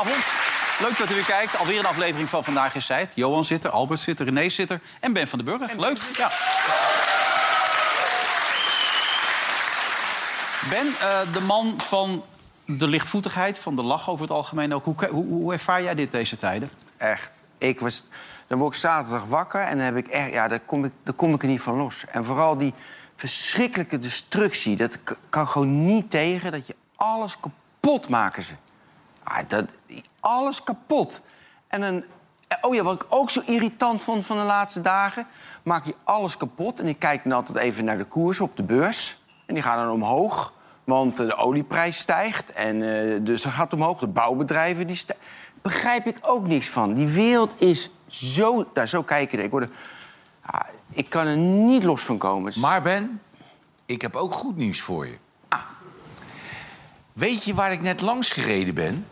Goedenavond. Leuk dat u weer kijkt. Alweer een aflevering van Vandaag is Tijd. Johan zit er, Albert zit er, René zit er en Ben van den Burger. Leuk, ja. Ben, eh, de man van de lichtvoetigheid, van de lach over het algemeen ook. Hoe, hoe, hoe ervaar jij dit deze tijden? Echt. Ik was, dan word ik zaterdag wakker en dan heb ik echt, ja, daar, kom ik, daar kom ik er niet van los. En vooral die verschrikkelijke destructie, dat kan gewoon niet tegen. Dat je alles kapot maken ze. Ah, dat, alles kapot. En dan, oh ja, wat ik ook zo irritant vond van de laatste dagen... maak je alles kapot. En ik kijk dan altijd even naar de koers op de beurs. En die gaan dan omhoog, want eh, de olieprijs stijgt. En eh, dus dat gaat omhoog. De bouwbedrijven, die stijgen. Begrijp ik ook niks van. Die wereld is zo... Daar zo kijken. Ik, word er- Ah, ik kan er niet los van komen. Maar Ben, ik heb ook goed nieuws voor je. Weet je waar ik net langs gereden ben?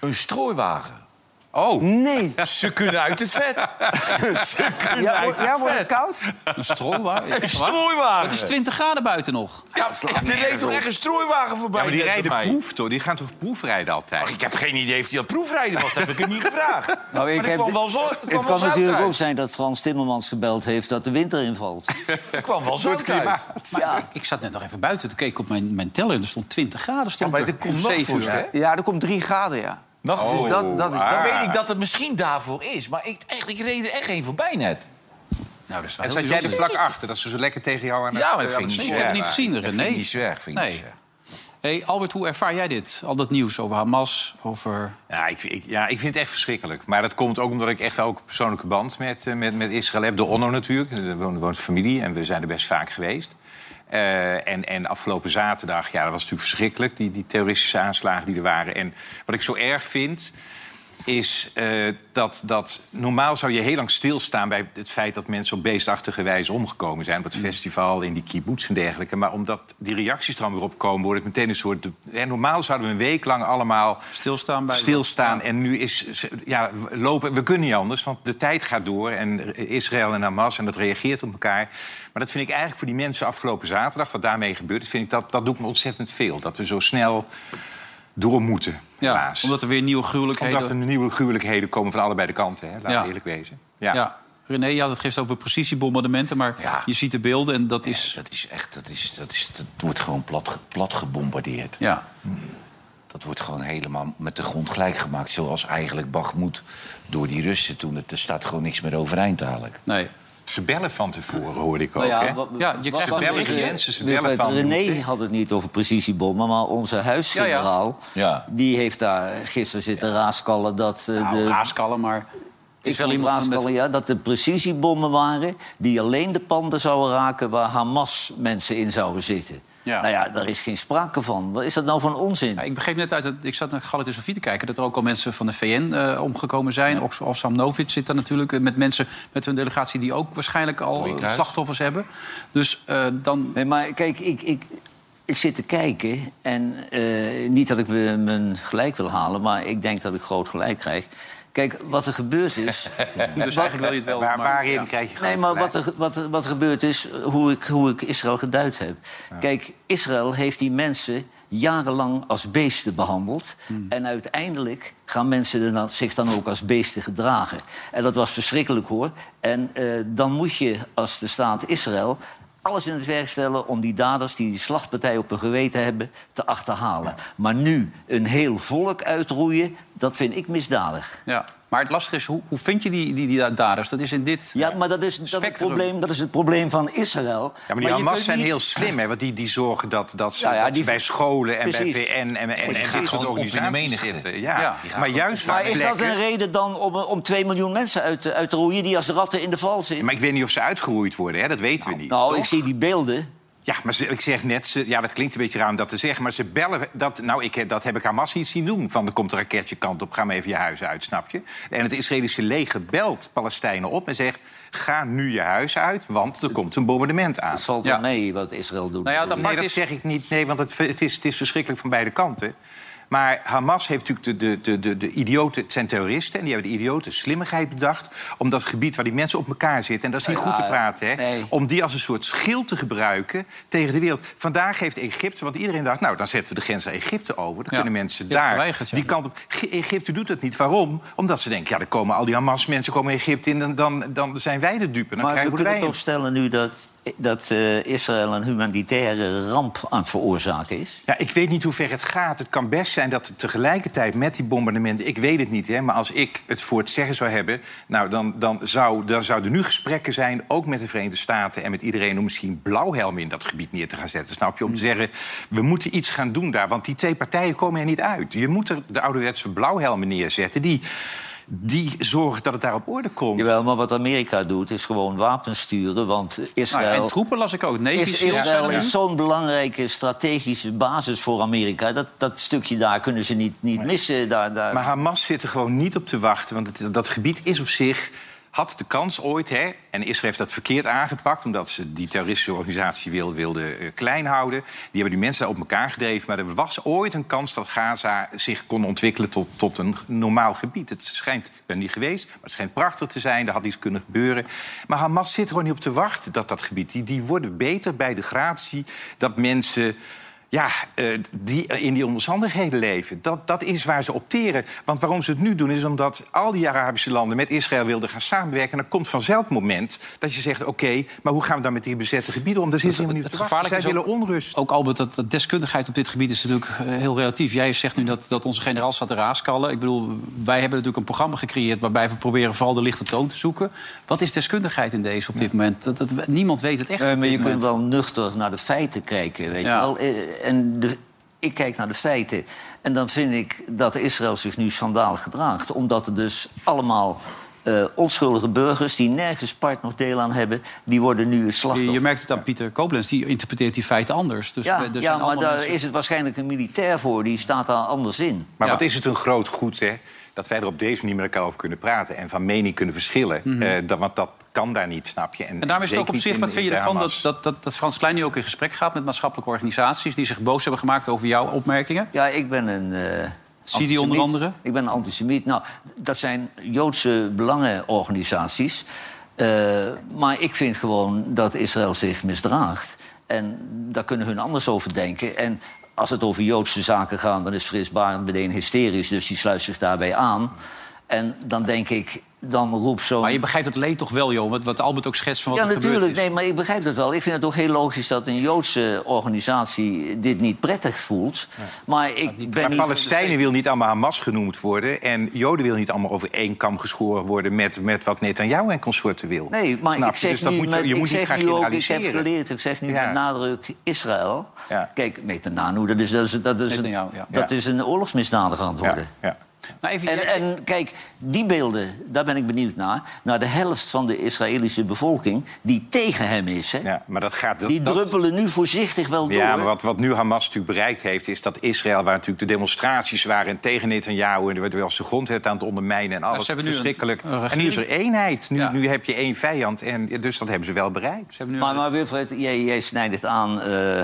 Een strooiwagen. Oh, Nee. Ze kunnen uit het vet. Ze kunnen Ja, uit wordt, het ja, wordt het koud? een strooiwagen. Een strooiwagen. Het is 20 graden buiten nog. Ja, er reed toch echt een strooiwagen voorbij? Ja, maar die rijden proef, toch? Die gaan toch proefrijden altijd? Ach, ik heb geen idee of hij dat proefrijden was. Dat heb ik hem niet gevraagd. Nou, ik heb wel zo, Het kwam wel kan natuurlijk ook zijn dat Frans Timmermans gebeld heeft dat de winter invalt. Er kwam wel zout uit. Maar Ja. ik, ik zat net nog even buiten te kijken op mijn, mijn teller. Er stond 20 graden. Stond maar er. komt Om nog zeven vorst, uur. hè? Ja, er komt drie graden, ja. Nog Dus dat, dat is... Dan weet ik dat het misschien daarvoor is. Maar ik, echt, ik reed er echt één voorbij net. Nou, dat is wel En heel zat jij er bijzonder. vlak achter, dat ze zo lekker tegen jou aan het... Ja, maar dat aan vind ik het niet Ik heb het niet gezien, Dat René. vind ik niet zwerg, vind ik Nee. niet zwerg. Hey, Albert, hoe ervaar jij dit? Al dat nieuws over Hamas, over... Ja ik, ik- ja, ik vind het echt verschrikkelijk. Maar dat komt ook omdat ik echt ook een persoonlijke band met, eh, met, met Israël heb. De Onno natuurlijk, er woont, woont familie en we zijn er best vaak geweest. Eh, en, en afgelopen zaterdag, ja, dat was natuurlijk verschrikkelijk, die, die terroristische aanslagen die er waren. En wat ik zo erg vind, is eh, dat, dat normaal zou je heel lang stilstaan bij het feit dat mensen op beestachtige wijze omgekomen zijn. Op het festival, in die kibbutz en dergelijke. Maar omdat die reacties er dan weer opkomen, wordt het meteen een soort. hè, normaal zouden we een week lang allemaal Stilstaan bij... stilstaan. En nu is ja, we lopen. We kunnen niet anders, want de tijd gaat door. En Israël en Hamas, en dat reageert op elkaar. Maar dat vind ik eigenlijk voor die mensen afgelopen zaterdag, wat daarmee gebeurt, vind ik dat, dat doet me ontzettend veel. Dat we zo snel door moeten. Ja, helaas. omdat er weer nieuwe gruwelijkheden... Omdat er nieuwe gruwelijkheden komen van allebei de kanten. Hè? Laten Ja. we eerlijk wezen. Ja. Ja. René, je had het gisteren over precisiebombardementen, maar Ja. je ziet de beelden en dat is... Dat is echt, dat, is, dat, is, dat wordt gewoon plat, plat gebombardeerd. Ja, Dat wordt gewoon helemaal met de grond gelijk gemaakt. Zoals eigenlijk Bagmoed door die Russen toen. Het, er staat gewoon niks meer overeind eigenlijk. nee. Ze bellen van tevoren, hoorde ik ook. Nou hè? wat- Ja, je krijgt bellen berichtje. mensen, ze bellen van... René had het niet over precisiebommen, maar onze huisgeneraal... Ja. die heeft daar gisteren zitten raaskallen dat... eh, Nou, de, raaskallen, maar... Het ik is wel vond iemand van raaskallen, ja, dat het precisiebommen waren... die alleen de panden zouden raken waar Hamas mensen in zouden zitten. Ja. Nou ja, daar is geen sprake van. Wat is dat nou voor een onzin? Ja, ik begreep net uit, het, ik zat naar Galit en Sofie te kijken... dat er ook al mensen van de VN eh, omgekomen zijn. Ook Sam Novic zit daar natuurlijk eh, met mensen met hun delegatie... die ook waarschijnlijk al slachtoffers hebben. Dus eh, dan... Nee, maar kijk, ik, ik, ik zit te kijken en eh, niet dat ik me- mijn gelijk wil halen... maar ik denk dat ik groot gelijk krijg. Kijk, wat er gebeurd is... Dus eigenlijk wil je het wel... Waar, maar- waarin ja. krijg je Nee, maar wat er, wat, er, wat er gebeurd is, hoe ik, hoe ik Israël geduid heb. Kijk, Israël heeft die mensen jarenlang als beesten behandeld. En uiteindelijk gaan mensen er dan, zich dan ook als beesten gedragen. En dat was verschrikkelijk hoor. En eh, dan moet je als de staat Israël alles in het werk stellen om die daders die die slachtpartij op hun geweten hebben te achterhalen. Maar nu een heel volk uitroeien, dat vind ik misdadig. Ja. Maar het lastige is, hoe, hoe vind je die, die, die daders? Dat is in dit... Ja, maar dat is, dat, het probleem, dat is het probleem van Israël. Ja, maar die Hamas zijn niet- heel slim, hè? Want die, die zorgen dat, dat ze, Ja, ja, dat ze die- bij scholen en Precies. bij VN en, en, en, die dit gaan soort gewoon op in de organisaties zitten. Ja. Ja. Maar juist Maar is dat een reden dan om, om 2 miljoen mensen uit, te- uit te roeien die als ratten in de val zitten? Maar ik weet niet of ze uitgeroeid worden, hè? dat weten we niet. nou, toch? ik zie die beelden. Ja, maar ze, ik zeg net, ze, ja, dat klinkt een beetje raar om dat te zeggen... maar ze bellen, dat, nou, ik, dat heb ik Hamas niet zien doen... van er komt een raketje kant op, ga maar even je huis uit, snap je? En het Israëlische leger belt Palestijnen op en zegt... ga nu je huis uit, want er komt een bombardement aan. Het valt Ja. wel mee wat Israël doet. Nou ja, dat Nee, dat is- zeg ik niet. Nee, want het, het, is, het is verschrikkelijk van beide kanten. Maar Hamas heeft natuurlijk de, de, de, de, de idioten... Het zijn terroristen en die hebben de idioten slimmigheid bedacht... om dat gebied waar die mensen op elkaar zitten... en dat is niet goed te praten, hè, om die als een soort schild te gebruiken tegen de wereld. Vandaag heeft Egypte, want iedereen dacht... nou, dan zetten we de grens naar Egypte over. Dan kunnen mensen daar die kant op... Egypte doet dat niet. Waarom? Omdat ze denken, ja, dan komen al die Hamas-mensen komen Egypte in... Dan, dan, dan zijn wij de dupe. Dan maar we krijgen kunnen wij toch stellen nu dat, dat eh, Israël een humanitaire ramp aan het veroorzaken is? Ja, ik weet niet hoe ver het gaat. Het kan best zijn dat het tegelijkertijd met die bombardementen... ik weet het niet, hè, maar als ik het voor het zeggen zou hebben... Nou, dan, dan, zou, dan zouden nu gesprekken zijn, ook met de Verenigde Staten... en met iedereen om misschien blauwhelmen in dat gebied neer te gaan zetten. Snap je? Om te zeggen, we moeten iets gaan doen daar. Want die twee partijen komen er niet uit. Je moet er de ouderwetse blauwhelmen neerzetten... die, die zorgen dat het daar op orde komt. Jawel, maar wat Amerika doet is gewoon wapens sturen. Want Nou, Israël, en troepen las ik ook. Navy is, Israël is zo'n belangrijke strategische basis voor Amerika. Dat, dat stukje daar kunnen ze niet, niet missen. Daar, daar. Maar Hamas zit er gewoon niet op te wachten. Want het, dat gebied is op zich. Had de kans ooit, hè, en Israël heeft dat verkeerd aangepakt... omdat ze die terroristische organisatie wil, wilden eh, klein houden. Die hebben die mensen op elkaar gedreven. Maar er was ooit een kans dat Gaza zich kon ontwikkelen tot, tot een normaal gebied. Het schijnt, ik ben niet geweest, maar het schijnt prachtig te zijn. Er had iets kunnen gebeuren. Maar Hamas zit er gewoon niet op te wachten, dat dat gebied. Die, die worden beter bij de gratie dat mensen... Ja, eh, die in die omstandigheden leven. Dat, dat is waar ze opteren. Want waarom ze het nu doen, is omdat al die Arabische landen met Israël wilden gaan samenwerken. En dan komt vanzelf het moment dat je zegt: oké, maar hoe gaan we dan met die bezette gebieden om? Daar zitten niet het wachten. Zij willen ook- onrust. Ook Albert, dat, dat deskundigheid op dit gebied is natuurlijk eh, heel relatief. Jij zegt nu dat, dat onze generaal staat te raaskallen. Ik bedoel, wij hebben natuurlijk een programma gecreëerd... waarbij we proberen vooral de lichte toon te zoeken. Wat is deskundigheid in deze op dit moment? Dat, dat, niemand weet het echt. Nee, maar je kunt wel nuchter naar de feiten kijken, weet Ja. je wel. En de, ik kijk naar de feiten. En dan vind ik dat Israël zich nu schandalig gedraagt. Omdat er dus allemaal eh, onschuldige burgers... die nergens part nog deel aan hebben... die worden nu het Je, slachtoffer. je merkt het aan Pieter Koblenz, die interpreteert die feiten anders. Dus ja, er ja maar daar mensen- is het waarschijnlijk een militair voor. Die staat daar anders in. Maar Ja. wat is het een groot goed, hè? Dat wij er op deze manier met elkaar over kunnen praten en van mening kunnen verschillen. Eh, dat, want dat kan daar niet, snap je? Mhm. En daarom is het ook op zich, in- wat vind je ervan dat, dat, dat, dat Frans Klein nu ook in gesprek gaat met maatschappelijke organisaties die zich boos hebben gemaakt over jouw opmerkingen? Ja, ik ben een. eh Zie die onder andere? Ik ben een antisemiet. Nou, dat zijn Joodse belangenorganisaties. Eh, maar ik vind gewoon dat Israël zich misdraagt. En daar kunnen hun anders over denken. En als het over Joodse zaken gaat, dan is Fris Barend meteen hysterisch. Dus die sluit zich daarbij aan. En dan denk ik, dan roept zo'n... Maar je begrijpt het leed toch wel, joh, wat, wat Albert ook schetst van wat Ja, er natuurlijk. gebeurd is. Nee, maar ik begrijp het wel. Ik vind het ook heel logisch dat een Joodse organisatie dit niet prettig voelt. Maar ik ben Maar niet... Palestijnen wil niet allemaal Hamas genoemd worden... en Joden wil niet allemaal over één kam geschoren worden... met, met wat Netanyahu en consorten wil. Nee, maar Snap ik je? zeg Dus dat nu, moet je, met, moet niet zeg nu ook, ik heb geleerd, ik zeg nu Ja. met nadruk Israël. Ja. Kijk, Netanyahu, dat is, dat is, dat is, een, Netanyahu, ja. dat Ja. is een oorlogsmisdadiger aan het Ja, worden. ja. Maar even, En, jij- en kijk, die beelden, daar ben ik benieuwd naar. Naar de helft van de Israëlische bevolking die tegen hem is. Hè? Ja, maar dat gaat... Dat, Die dat- druppelen nu voorzichtig wel door. Ja, maar wat, wat nu Hamas natuurlijk bereikt heeft... is dat Israël, waar natuurlijk de demonstraties waren... tegen Netanyahu en er werd wel zijn grondwet aan het ondermijnen... en alles ze hebben nu een- verschrikkelijk. een en nu is er eenheid. Nu, Ja. nu heb je één vijand. En, dus dat hebben ze wel bereikt. Ze hebben nu Maar, maar Wilfred, jij, jij snijdt het aan, eh,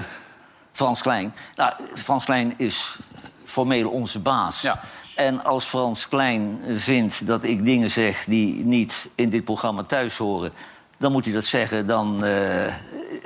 Frans Klein. Nou, Frans Klein is formeel onze baas. Ja. En als Frans Klein vindt dat ik dingen zeg die niet in dit programma thuis horen... dan moet hij dat zeggen, dan eh,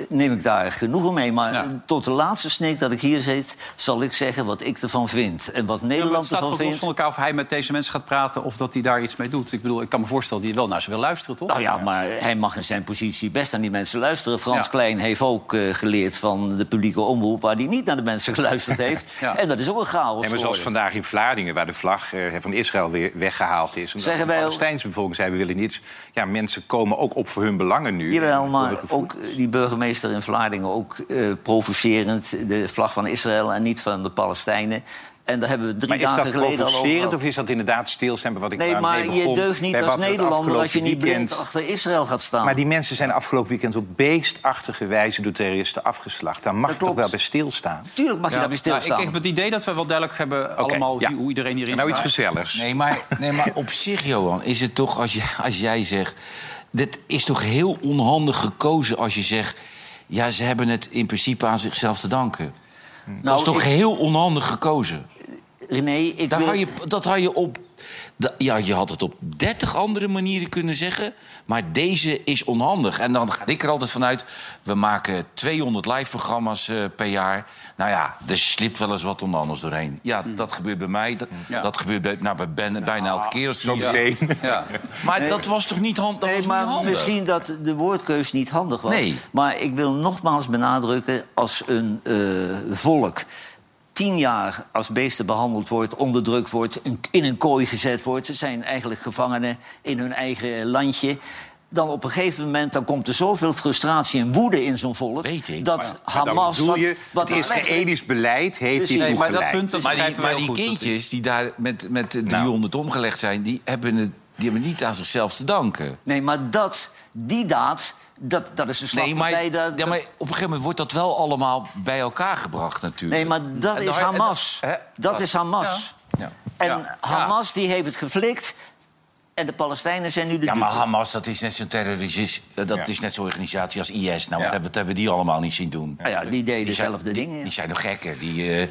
neem ik daar genoegen mee. Maar Ja. tot de laatste snik dat ik hier zit... zal ik zeggen wat ik ervan vind. En wat Ja, maar het Nederland staat ervan los vindt... van elkaar of hij met deze mensen gaat praten... of dat hij daar iets mee doet. Ik bedoel, ik kan me voorstellen dat hij wel naar ze wil luisteren, toch? Nou ja, maar hij mag in zijn positie best aan die mensen luisteren. Frans Ja. Klein heeft ook eh, geleerd van de publieke omroep... waar hij niet naar de mensen geluisterd heeft. Ja. En dat is ook een chaos En maar zoals vandaag in Vlaardingen, waar de vlag eh, van Israël weer weggehaald is. Omdat Zeggen de wij- Palestijnse bevolking zei, we willen niets. Ja, mensen komen ook op voor hun belangen nu. Jawel, maar ook die burgemeester in Vlaardingen... ook eh, provocerend, de vlag van Israël en niet van de Palestijnen. En daar hebben we drie Maar is dagen dat geleden al over provocerend gehad. of is dat inderdaad stilstaan bij wat ik Nee, maar je deugt niet als Nederlander als je niet blind achter Israël gaat staan. Maar die mensen zijn afgelopen weekend op beestachtige wijze door terroristen afgeslacht. Daar mag Dat je toch wel bij stilstaan. Tuurlijk mag je Ja, daar bij nou, ik, stilstaan. ik heb het idee dat we wel duidelijk hebben allemaal ja. hoe iedereen hierin Nou, iets staat. gezelligs. Nee maar, nee, maar op zich, Johan, is het toch als, je, als jij zegt... Dit is toch heel onhandig gekozen als je zegt... ja, ze hebben het in principe aan zichzelf te danken. dat Nou, is toch ik- heel onhandig gekozen. René, ik Daar wil... je, dat had je op... Ja, je had het op 30 andere manieren kunnen zeggen. Maar deze is onhandig. En dan ga ik er altijd vanuit... we maken 200 live-programma's eh, per jaar. Nou ja, er slipt wel eens wat onhandigs doorheen. Ja, dat gebeurt bij mij. Dat, Ja. dat gebeurt bij, nou, bij ben, bijna elke keer. Als Zo meteen. Ja. Maar dat was toch niet, hand, dat Nee, was maar niet handig? misschien dat de woordkeus niet handig was. Nee. Maar ik wil nogmaals benadrukken... als een eh, volk tien jaar als beesten behandeld wordt... onderdrukt wordt, in- een kooi gezet wordt... ze zijn eigenlijk gevangenen in hun eigen landje... dan op een gegeven moment dan komt er zoveel frustratie en woede in zo'n volk... Weet ik, dat Maar Hamas... dan bedoel je, wat, het wat Israëlisch beleid heeft Nee, maar dat geleid. punt dat Maar die, maar die kindjes die daar met, met 300 omgelegd zijn... Die hebben, het, die hebben niet aan zichzelf te danken. Nee, maar dat, die daad, dat, dat is de slag Nee, maar, dat- ja, maar op een gegeven moment wordt dat wel allemaal bij elkaar gebracht natuurlijk. Nee, maar dat En is daar- Hamas. Dat is Hamas. Ja. En. Hamas die heeft het geflikt. En de Palestijnen zijn nu de Ja, maar. Hamas, dat is net zo'n terrorist, dat Ja. is net zo'n organisatie als IS. Nou, wat, hebben, wat hebben die allemaal niet zien doen? Nou ja, die deden dezelfde die, dingen. Die zijn nog gekken. Die, eh,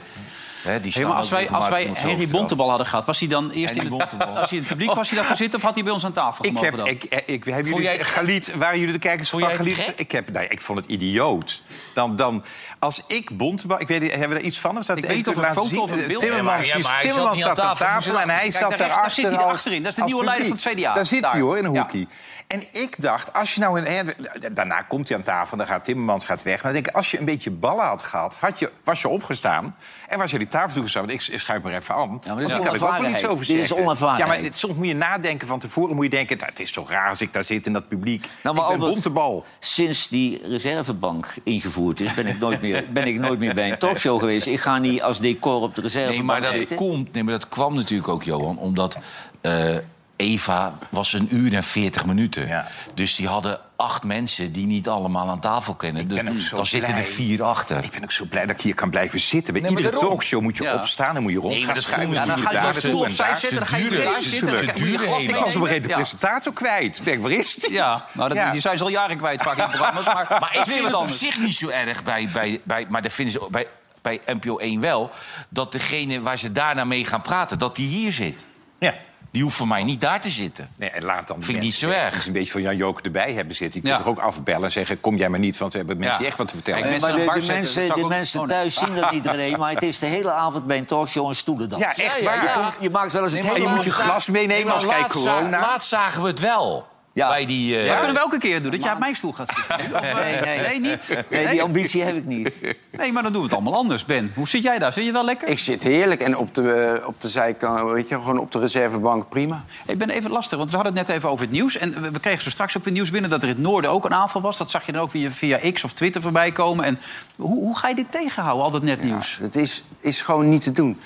hè, die Hey, slaan maar als wij, als wij Henry Bontebal hadden gehad, was hij dan eerst in het, als hij in het publiek was hij daar gaan zitten of had hij bij ons aan tafel Ik heb, dan? ik, ik, ik, jullie, jij? Galiet, waren jullie de kijkers van Galiet? Ik, heb, nee, ik vond het idioot. Dan, dan, als ik Bontebal... Ik weet, hebben we daar iets van? Of dat Ik weet niet of een foto zien? of een beeld. Timmermans, Ja, maar- zat Timmermans aan zat aan tafel, en hij zat daar rechts, daar zit hij achterin. Dat is de nieuwe leider van het CDA. Daar zit hij hoor, in een hoekie. En ik dacht, als je nou... Een, daarna komt hij aan tafel, dan gaat Timmermans gaat weg. Maar dan denk ik, als je een beetje ballen had gehad... Had je, was je opgestaan en was je die tafel toegestaan. Want ik schuif maar even aan. dat is Want daar kan ik ook wel iets over Dit is zeggen. onervarenheid. Ja, maar dit- soms moet je nadenken van tevoren. Moet je denken, nou, het is toch raar als ik daar zit in dat publiek. Nou, maar ik ben Albert- Bontebal. Sinds die reservebank ingevoerd is, ben ik nooit meer, ben ik nooit meer bij een talkshow geweest. Ik ga niet als decor op de reservebank Nee, maar dat, zitten. komt, nee, maar dat kwam natuurlijk ook, Johan, omdat eh, Eva was een uur en 40 minuten. Ja. Dus die hadden acht mensen die niet allemaal aan tafel kennen. Dus dan zitten er vier achter. Ik ben ook zo blij dat ik hier kan blijven zitten. Bij Nee, iedere daarom. talkshow moet je Ja. opstaan en moet je rond Nee, gaan schuiven. Ja, dan ga je de stoel naartoe en opzij daar. zetten, dan ga je daar zitten. Ik was op een gegeven moment de presentator kwijt. Ik denk, waar is die? Ja, maar dat, Ja. die zijn ze al jaren kwijt vaak in programma's. Maar, Maar ik vind het op zich niet zo erg bij, bij, bij maar dat vinden ze bij, bij NPO 1 wel, dat degene waar ze daarna mee gaan praten, dat die hier zit. Ja. Die hoeft voor mij niet daar te zitten. Nee, en laat dan Vind ik niet zo die erg. een beetje van Jan Joker erbij hebben zitten. Je Ja. kunt toch ook afbellen en zeggen... kom jij maar niet, want we hebben mensen Ja. die echt wat te vertellen. Nee, maar de, de de bar zetten, dat mensen, zou de ik ook mensen thuis zien dat niet iedereen, maar het is de hele avond bij een talkshow een stoelendans. Ja, echt waar. ja. Je maakt wel eens het Nee, hele je moet je glas meenemen als kijk corona. Laatst zagen we het wel. Ja. Bij die, eh, Dat kunnen we elke keer doen, dat jij op mijn stoel gaat zitten. Eh, Nee, nee. nee, niet? Nee, die ambitie heb ik niet. Nee, maar dan doen we het allemaal anders, Ben. Hoe zit jij daar? Zit je wel lekker? Ik zit heerlijk en op de, op de zijkant, weet je, gewoon op de reservebank prima. Ik ben even lastig, want we hadden het net even over het nieuws. En we- kregen zo straks ook weer nieuws binnen dat er in het noorden ook een aanval was. Dat zag je dan ook via, via X of Twitter voorbij komen. En hoe, hoe ga je dit tegenhouden, al dat netnieuws? Het is, is gewoon niet te doen.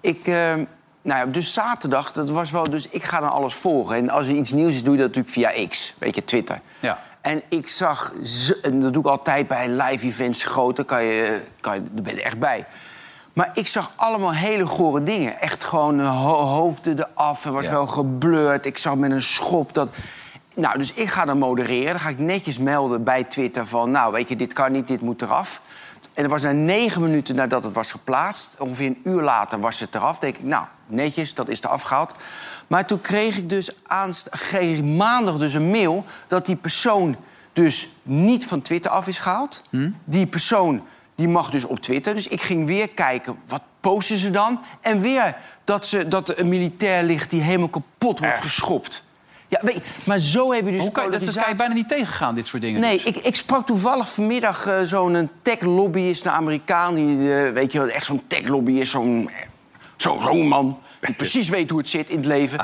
Ik, eh, nou ja, dus zaterdag, dat was wel, dus ik ga dan alles volgen. En als er iets nieuws is, doe je dat natuurlijk via X, weet je, Twitter. Ja. En ik zag, en dat doe ik altijd bij live events groot, dan kan je, kan je, daar ben je echt bij. Maar ik zag allemaal hele gore dingen. Echt gewoon ho- hoofden eraf, er was Ja. wel geblurred. Ik zag met een schop dat... Nou, dus ik ga dan modereren. Dan ga ik netjes melden bij Twitter van... nou, weet je, dit kan niet, dit moet eraf. En dat was na negen minuten nadat het was geplaatst. Ongeveer een uur later was het eraf. denk ik, nou, netjes, dat is er afgehaald. Maar toen kreeg ik dus aanst- maandag dus een mail... dat die persoon dus niet van Twitter af is gehaald. Die persoon die mag dus op Twitter. Dus ik ging weer kijken, wat posten ze dan? En weer dat, ze, dat er een militair ligt die helemaal kapot wordt Echt? geschopt. Ja, weet je, maar zo heb je dus Hoe kan, je- dat, kan je bijna niet tegengaan, dit soort dingen. Nee, dus. ik, ik sprak toevallig vanmiddag eh, zo'n tech-lobbyist, een Amerikaan... die, eh, weet je wel, echt zo'n tech-lobbyist, zo'n zo, zo'n man... die precies weet hoe het zit in het leven.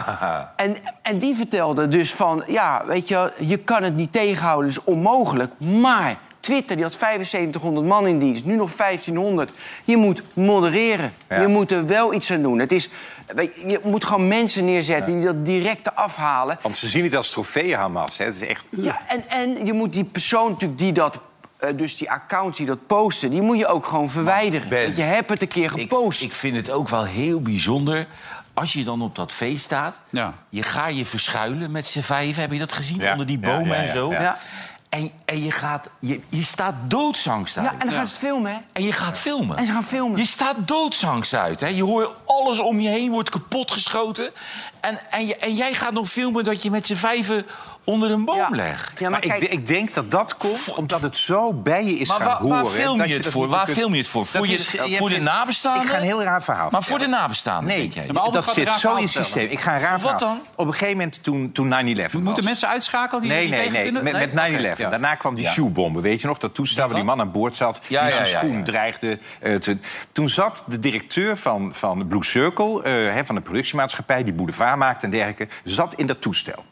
En, en die vertelde dus van, ja, weet je je kan het niet tegenhouden, dat is onmogelijk. Maar Twitter die had 7500 man in dienst, nu nog 1500. Je moet modereren. Ja. Je moet er wel iets aan doen. Het is, weet je, je moet gewoon mensen neerzetten die dat direct afhalen. Want ze zien het als trofee, Hamas. Hè. Het is echt... Ja, en, en je moet die persoon natuurlijk die dat... eh, dus die accounts die dat posten, die moet je ook gewoon verwijderen. Ben, Want je hebt het een keer Ik, gepost. ik vind het ook wel heel bijzonder. Als je dan op dat feest staat, Ja. je gaat je verschuilen met z'n vijven. Heb je dat gezien? Ja, Onder die ja, bomen ja, en ja, zo. En, en je, gaat, je, je staat doodsangst uit. ja, en dan gaan ze het filmen, hè? En je gaat filmen. En ze gaan filmen. Je staat doodsangst uit. Hè? Je hoort alles om je heen wordt kapotgeschoten. En, en, je, en jij gaat nog filmen dat je met z'n vijven onder een boom Ja. Ja, maar, Maar ik, kijk, ik denk dat dat komt omdat het zo bij je is Maar gaan waar, horen. waar film je het voor? Waar film je het voor? Voor, je, is- je hebt voor de nabestaanden? Ik ga een heel raar verhaal Maar voor de nabestaanden, Nee, denk jij? maar dat zit zo in het systeem. Ik ga een raar Wat verhaal. dan? Op een gegeven moment toen, toen 9-11 was. Moeten mensen uitschakelen die Nee, nee, tegen nee. kunnen? Met, met 9-11. Oké, ja. Daarna kwam die Ja. shoebomben. Weet je nog? Dat toestel waar die man aan boord zat. Die zijn schoen dreigde eh. Toen zat de directeur van, van Blue Circle... eh, van de productiemaatschappij... die boulevard maakte en dergelijke... zat in dat toestel.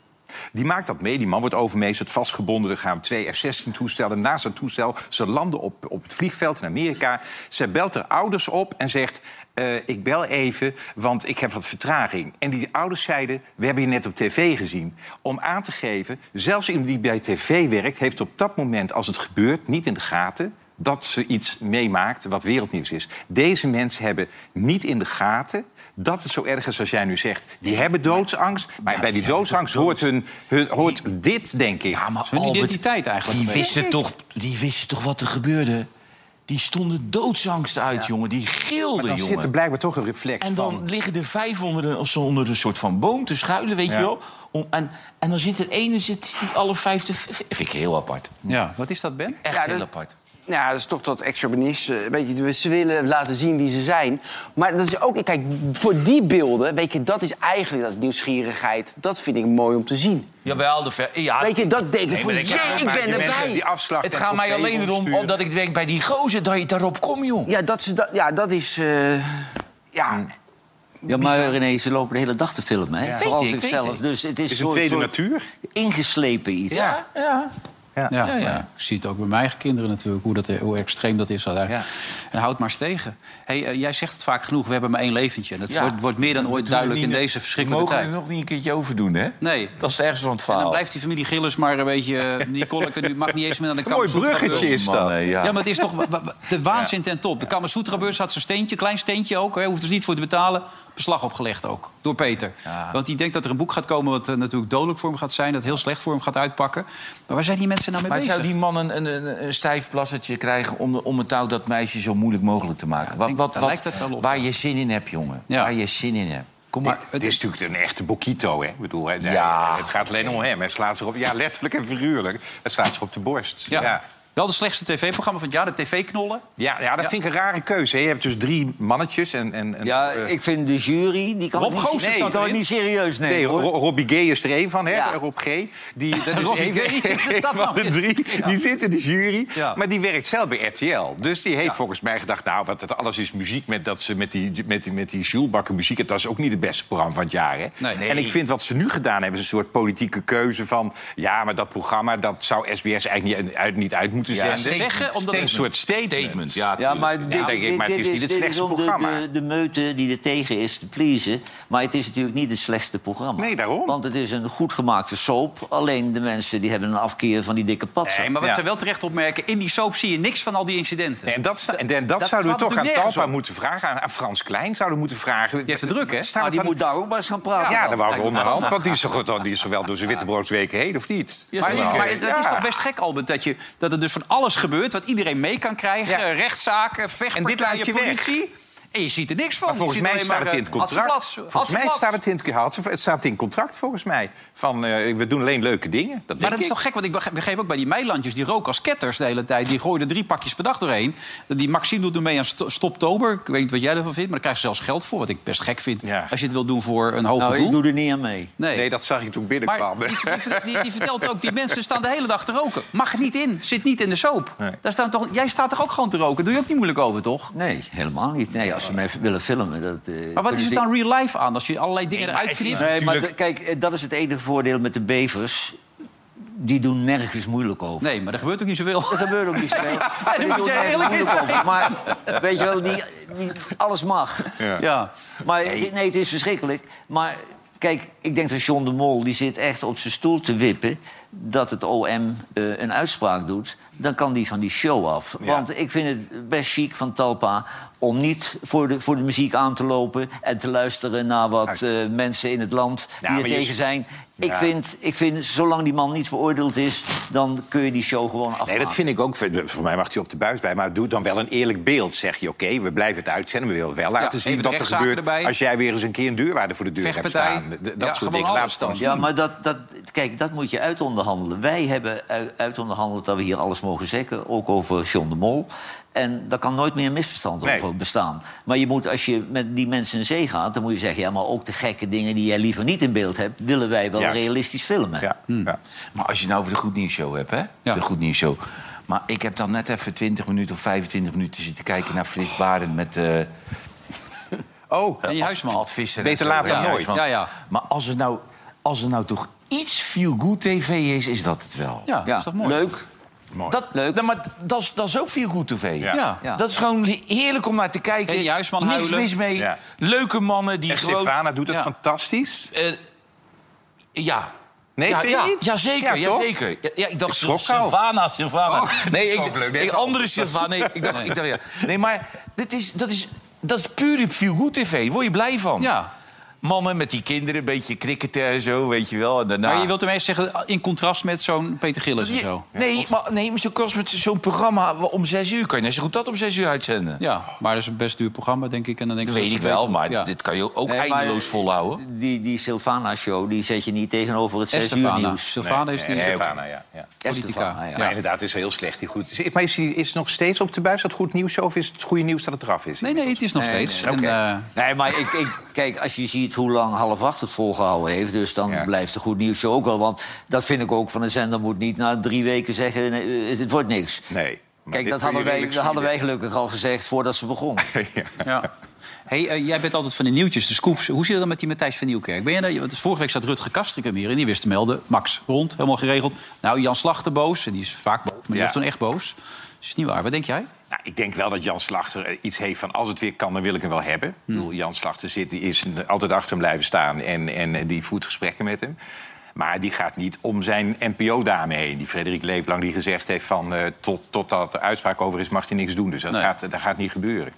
Die maakt dat mee. Die man wordt overmeesterd, vastgebonden. Er gaan twee F-16-toestellen naast het toestel. Ze landen op, op het vliegveld in Amerika. Ze belt haar ouders op en zegt... eh, ik bel even, want ik heb wat vertraging. En die ouders zeiden, we hebben je net op tv gezien. Om aan te geven, zelfs iemand die bij tv werkt... heeft op dat moment, als het gebeurt, niet in de gaten dat ze iets meemaakt wat wereldnieuws is. Deze mensen hebben niet in de gaten dat het zo erg is als jij nu zegt. Die hebben doodsangst, maar Ja, bij die doodsangst doods- hoort, hun, hun- hoort dit, denk ik. Ja, maar Hun Albert, identiteit eigenlijk Die wisten, toch, die wisten toch wat er gebeurde? Die stonden doodsangst uit, jongen. Die Maar gilden, dan jongen. zit er blijkbaar toch een reflex En dan van... liggen er vijf onder een, of zo onder een soort van boom te schuilen, weet Ja. je wel. Om, en, en dan zit er ene zit die alle vijf te... Vind ik heel apart. Ja, wat is dat, Ben? Echt Ja, heel dat- apart. Ja, dat is toch dat. Weet je, ze willen laten zien wie ze zijn. Maar dat is ook, kijk, voor die beelden, weet je, dat is eigenlijk dat nieuwsgierigheid. Dat vind ik mooi om te zien. Jawel, de ver... Ja, Weet je, dat denk ik Nee, van, maar ik- jee, ik Maar ben mensen erbij. Die afslag het gaat mij alleen erom rondsturen. dat ik denk bij die gozer dat je daarop komt, joh. Ja, dat, ze, dat, ja, dat is... eh, ja, Ja, maar René, ze lopen de hele dag te filmen, hè? Vooral Weet ik, zichzelf. Dus het is, is een soort- tweede soort natuur. Ingeslepen iets. Ja, ja. Ja, ja. maar Ik zie het ook bij mijn eigen kinderen natuurlijk, hoe, dat, hoe extreem dat is. daar. Ja. En houd maar eens tegen. Hey, eh, jij zegt het vaak genoeg, we hebben maar één leventje. En dat Ja. wordt, wordt meer dan ooit duidelijk in deze We verschrikkelijke mogen tijd. er nog niet een keertje over doen, hè? Nee. Dat is ergens van het En dan blijft die familie Gillis maar een beetje... eh, Nicole nu mag niet eens meer aan de Een mooi bruggetje beurs. is dat. nee, ja. Ja, maar het is toch de waanzin ten top. De Kamasutra-beurs had zijn steentje, klein steentje ook. Hè, hoeft dus niet voor te betalen. Beslag opgelegd ook, door Peter. Ja. Want die denkt dat er een boek gaat komen... wat eh, natuurlijk dodelijk voor hem gaat zijn... dat heel slecht voor hem gaat uitpakken. Maar waar zijn die mensen nou mee Maar bezig? zou die man een, een, een, een stijf plassertje krijgen om, om het touw dat meisje zo moeilijk mogelijk te maken? wat, denk- wat, lijkt het wel op. Waar je zin in hebt, jongen. Ja. Waar je zin in hebt. Kom Maar maar. het is natuurlijk een echte Bokito, hè? Ik bedoel, hè, Ja. Het gaat alleen om hem. Hij slaat zich op, ja, letterlijk en figuurlijk. Het slaat zich op de borst. Ja. Wel de slechtste tv-programma van het jaar, de tv-knollen. Ja, ja, dat Ja. vind ik een rare keuze. hè. Je hebt dus drie mannetjes en... en, en Ja, eh, ik vind de jury, die kan Rob niet, Goossens nee, kan niet serieus nemen. Nee, hoor. Ro- Robbie Gay is er één van, hè? Ja. Rob G. Die, dat is één van de drie. Die zit in de jury. Ja. Maar die werkt zelf bij RTL. Dus die heeft volgens mij gedacht... nou, wat het alles is muziek met, dat ze met die, met die, met die Jules muziek... dat is ook niet het beste programma van het jaar, hè? Nee. En ik vind wat ze nu gedaan hebben... is een soort politieke keuze van... ja, maar dat programma dat zou SBS eigenlijk niet uit, niet uit moeten Ja, zeggen, omdat een het soort statement. Statement, ja, maar dit, denk ik, dit- maar het dit is niet het slechtste om de, programma. De, de meute die er tegen is te pleasen. Maar het is natuurlijk niet het slechtste programma. Nee, daarom. Want het is een goed gemaakte soap. Alleen de mensen die hebben een afkeer van die dikke patsen. Nee, maar wat Ja. ze wel terecht opmerken... in die soap zie je niks van al die incidenten. En dat, sta- en dat, dat zouden we toch aan Talpa moeten vragen. Aan, aan Frans Klein zouden we moeten vragen. Die heeft het druk, hè? Staat het die moet daar ook maar eens gaan praten. Ja, dan. daar wou ik onderhand. Want die is, toch, wel- die is wel door zijn wittebroodweken heen, of niet? Maar, het is Ja. toch best gek, Albert, dat, je, dat dus van alles gebeurt... wat iedereen mee kan krijgen. Ja. Rechtszaken, vechtpartijen, je weg. En je ziet er niks van. Maar volgens mij alleen staat het in het eh, contract. Volgens mij staat het in het, Hadse- het staat in het contract, volgens mij. Van, eh, we doen alleen leuke dingen. Dat Maar denk dat is toch gek, want ik begreep- ook bij die meilandjes... die roken als ketters de hele tijd. Die gooien er drie pakjes per dag doorheen. Die Maxime doet er mee aan Sto- Stoptober. Ik weet niet wat jij ervan vindt, maar daar krijg je zelfs geld voor. Wat ik best gek vind. Ja. Als je het wil doen voor een hoger Nou, ik doe er niet aan mee. Nee. Nee, dat zag ik toen Maar binnenkwam. die, die, die, die vertelt ook, die mensen staan de hele dag te roken. Mag niet in, zit niet in de soap. Nee. Daar staan toch, jij staat toch ook gewoon te roken? Doe je ook niet moeilijk over, toch? Nee, helemaal niet. Nee, als ze mij willen filmen... Dat, eh, Maar wat is het dan real life aan? Als je allerlei dingen eruit knipt? Nee, maar de- kijk, eh, dat is het enige voordeel met de bevers. die doen nergens moeilijk over. Nee, maar er gebeurt ook niet zoveel. Er gebeurt ook niet zoveel. Die moet je nergens eerlijk moeilijk over. Maar weet je wel, die, die, alles mag. Ja. Maar nee, het is verschrikkelijk. Maar kijk, ik denk dat John de Mol... die zit echt op zijn stoel te wippen... dat het OM eh, een uitspraak doet. Dan kan die van die show af. Want ik vind het best chic van Talpa... om niet voor de, voor de muziek aan te lopen... en te luisteren naar wat eh, mensen in het land Ja, die er je- tegen zijn. Ik, Ja. vind, ik vind, zolang die man niet veroordeeld is... dan kun je die show gewoon afmaken. Nee, dat vind ik ook. Voor mij mag hij op de buis bij. Maar doe dan wel een eerlijk beeld. Zeg je, oké, we blijven het uitzenden. We willen wel laten zien wat er gebeurt... erbij. als jij weer eens een keer een deurwaarde voor de deur hebt staan. Dat Ja, soort gewoon dingen. Laat. Ja, maar dat, dat, kijk, dat moet je uitonderhandelen. Wij hebben uitonderhandeld dat we hier alles mogen zeggen, ook over John de Mol. En daar kan nooit meer een misverstand Nee. over bestaan. Maar je moet, als je met die mensen in zee gaat, dan moet je zeggen... ja, maar ook de gekke dingen die jij liever niet in beeld hebt... willen wij wel Ja. realistisch filmen. Ja, ja. Maar als je nou over de Goed Nieuws Show hebt, hè? Ja. De Goed Nieuws Show. Maar ik heb dan net even 20 minuten of 25 minuten zitten kijken naar Frits Barend met... eh Oh, en je huisman. Ad Visser. Beter laat dan nooit. Ja, ja. Maar als er nou, als er nou toch iets feel good tv is, is dat het wel. Ja, Ja, is toch mooi? leuk. Dat, Leuk. Nou, maar dat is, dat is ook feel good tv. Ja. Ja. Dat is gewoon heerlijk om naar te kijken. En die huisman Niks huilen. mis mee. Ja. Leuke mannen die En gewoon... Stefana doet het Ja. fantastisch. eh, ja. Nee, ja, vind je niet? ja, zeker. Ja, zeker. Ja, ik dacht al. Sylvana, Sylvana. nee, ik, leuk, ik, andere Sylvana. Nee, ik dacht, ik dacht ja. Nee, maar dit is, dat, is, dat is pure feel good tv. Daar word je blij van. Ja. Mannen met die kinderen, een beetje cricketen en zo, weet je wel. En daarna... Maar je wilt ermee zeggen, in contrast met zo'n Peter Gillis en Je- zo. Nee, maar, nee, maar zo kost met zo'n programma om zes uur... kan je net zo goed dat om zes uur uitzenden. Ja, maar dat is een best duur programma, denk ik. En dan denk Dat ik weet ik wel, weten- maar Ja. dit kan je ook Nee, maar eindeloos volhouden. Die, die Sylvana-show die zet je niet tegenover het zes uur nieuws. Sylvana is die... Nee, Stefana, ja. Ja. Politica. Ja. Maar inderdaad, het is heel slecht. Die goed. Maar is, die, is het nog steeds op de buis dat goed nieuws? Of is het goede nieuws dat het eraf is? Nee, nee, het is nog Nee, steeds. nee. En, Oké. eh, Nee, maar ik, ik, kijk, als je ziet hoe lang half acht het volgehouden heeft... dus dan Ja. blijft de goed nieuws show ook wel. Want dat vind ik ook van een zender moet niet na drie weken zeggen... nee, het, wordt niks. Nee. Kijk, dat hadden wij, dat hadden wij gelukkig al gezegd voordat ze begon. ja. Hey, eh, jij bent altijd van de nieuwtjes, de scoops. Hoe zit het dan met die Matthijs van Nieuwkerk? Ben je daar, want vorige week zat Rutger Kastrikum hier en die wist te melden. Max, rond, helemaal geregeld. Nou, Jan Slachter boos, en die is vaak boos, maar die Ja. was toen echt boos. Dus is niet waar. Wat denk jij? Nou, ik denk wel dat Jan Slachter eh, iets heeft van als het weer kan, dan wil ik hem wel hebben. Ik bedoel, Jan Slachter zit, die is altijd achter hem blijven staan en, en die voert gesprekken met hem. Maar die gaat niet om zijn NPO-dame heen. Die Frederik Leeflang die gezegd heeft van eh, tot, totdat de uitspraak over is mag hij niks doen. Dus dat, Nee. gaat, dat gaat niet gebeuren.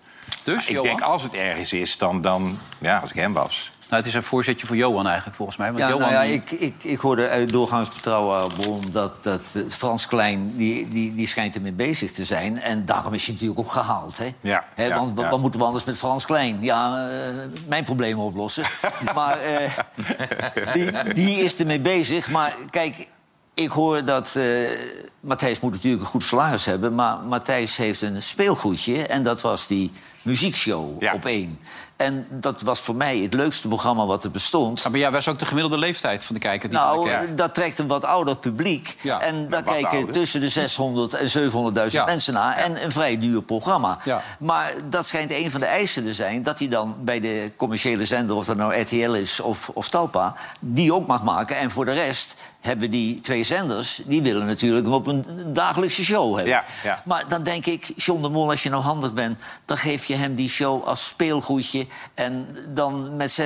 Dus, Maar ik Johan? denk als het ergens is, dan, dan ja, als ik hem was. Nou, het is een voorzetje voor Johan eigenlijk, volgens mij. Want Ja, Johan, nou ja, ik, ik, ik hoorde uit doorgaans betrouwbare bron dat, dat eh, Frans Klein... Die, die, die schijnt ermee bezig te zijn. En daarom is hij natuurlijk ook gehaald. Hè? Ja, Hè, ja, want ja. wat moeten we anders met Frans Klein? Ja, eh, mijn problemen oplossen. maar eh, die, die is ermee bezig. Maar kijk, ik hoor dat... eh, Matthijs moet natuurlijk een goed salaris hebben... maar Matthijs heeft een speelgoedje... en dat was die muziekshow Ja. op één. En dat was voor mij het leukste programma wat er bestond. Ja, maar jij was ook de gemiddelde leeftijd van de kijker. Die Nou, dat trekt een wat ouder publiek. Ja, en daar kijken ouder. tussen de 600 en 700.000 Ja. mensen naar. En een vrij duur programma. Ja. Maar dat schijnt een van de eisen te zijn... dat hij dan bij de commerciële zender, of dat nou RTL is of, of Talpa... die ook mag maken. En voor de rest hebben die twee zenders... die willen natuurlijk hem op een dagelijkse show hebben. Ja, ja. Maar dan denk ik, John de Mol, als je nou handig bent... dan geef je hem die show als speelgoedje. En dan met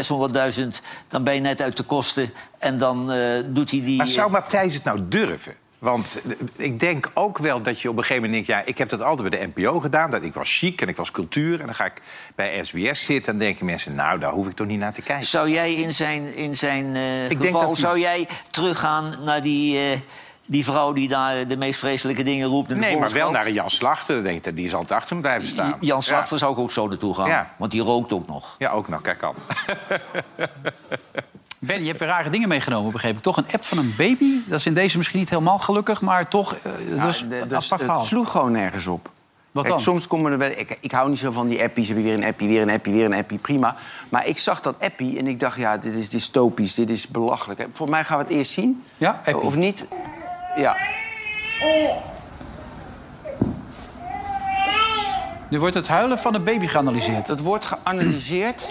600.000, dan ben je net uit de kosten. En dan eh, doet hij die... Maar zou Matthijs het nou durven? Want eh, ik denk ook wel dat je op een gegeven moment denkt... ja, ik heb dat altijd bij de NPO gedaan. Dat ik was chic en ik was cultuur. En dan ga ik bij SBS zitten en denken mensen... nou, daar hoef ik toch niet naar te kijken. Zou jij in zijn, in zijn eh, denk geval, hij- zou jij teruggaan naar die, eh, die vrouw die daar de meest vreselijke dingen roept? In de Nee, maar wel naar een Jan Slachter. Dan denk ik, die is altijd achter hem blijven staan. Jan Slachter zou ik ook zo naartoe gaan. Ja. Want die rookt ook nog. Ja, ook nog. Kijk aan. Ben, je hebt weer rare dingen meegenomen, begreep ik. Toch een app van een baby? Dat is in deze misschien niet helemaal gelukkig, maar toch eh, dat is Ja, de- een dus apart het sloeg gewoon nergens op. Wat Kijk, dan? soms komen er wel... Ik, ik hou niet zo van die appies. Heb je weer een appie, weer een appie, weer een appie. Prima. Maar ik zag dat appie en ik dacht, ja, dit is dystopisch. Dit is belachelijk. Volgens mij gaan we het eerst zien. Ja, appie. Of niet? Ja. Nu wordt het huilen van een baby geanalyseerd. Dat wordt geanalyseerd.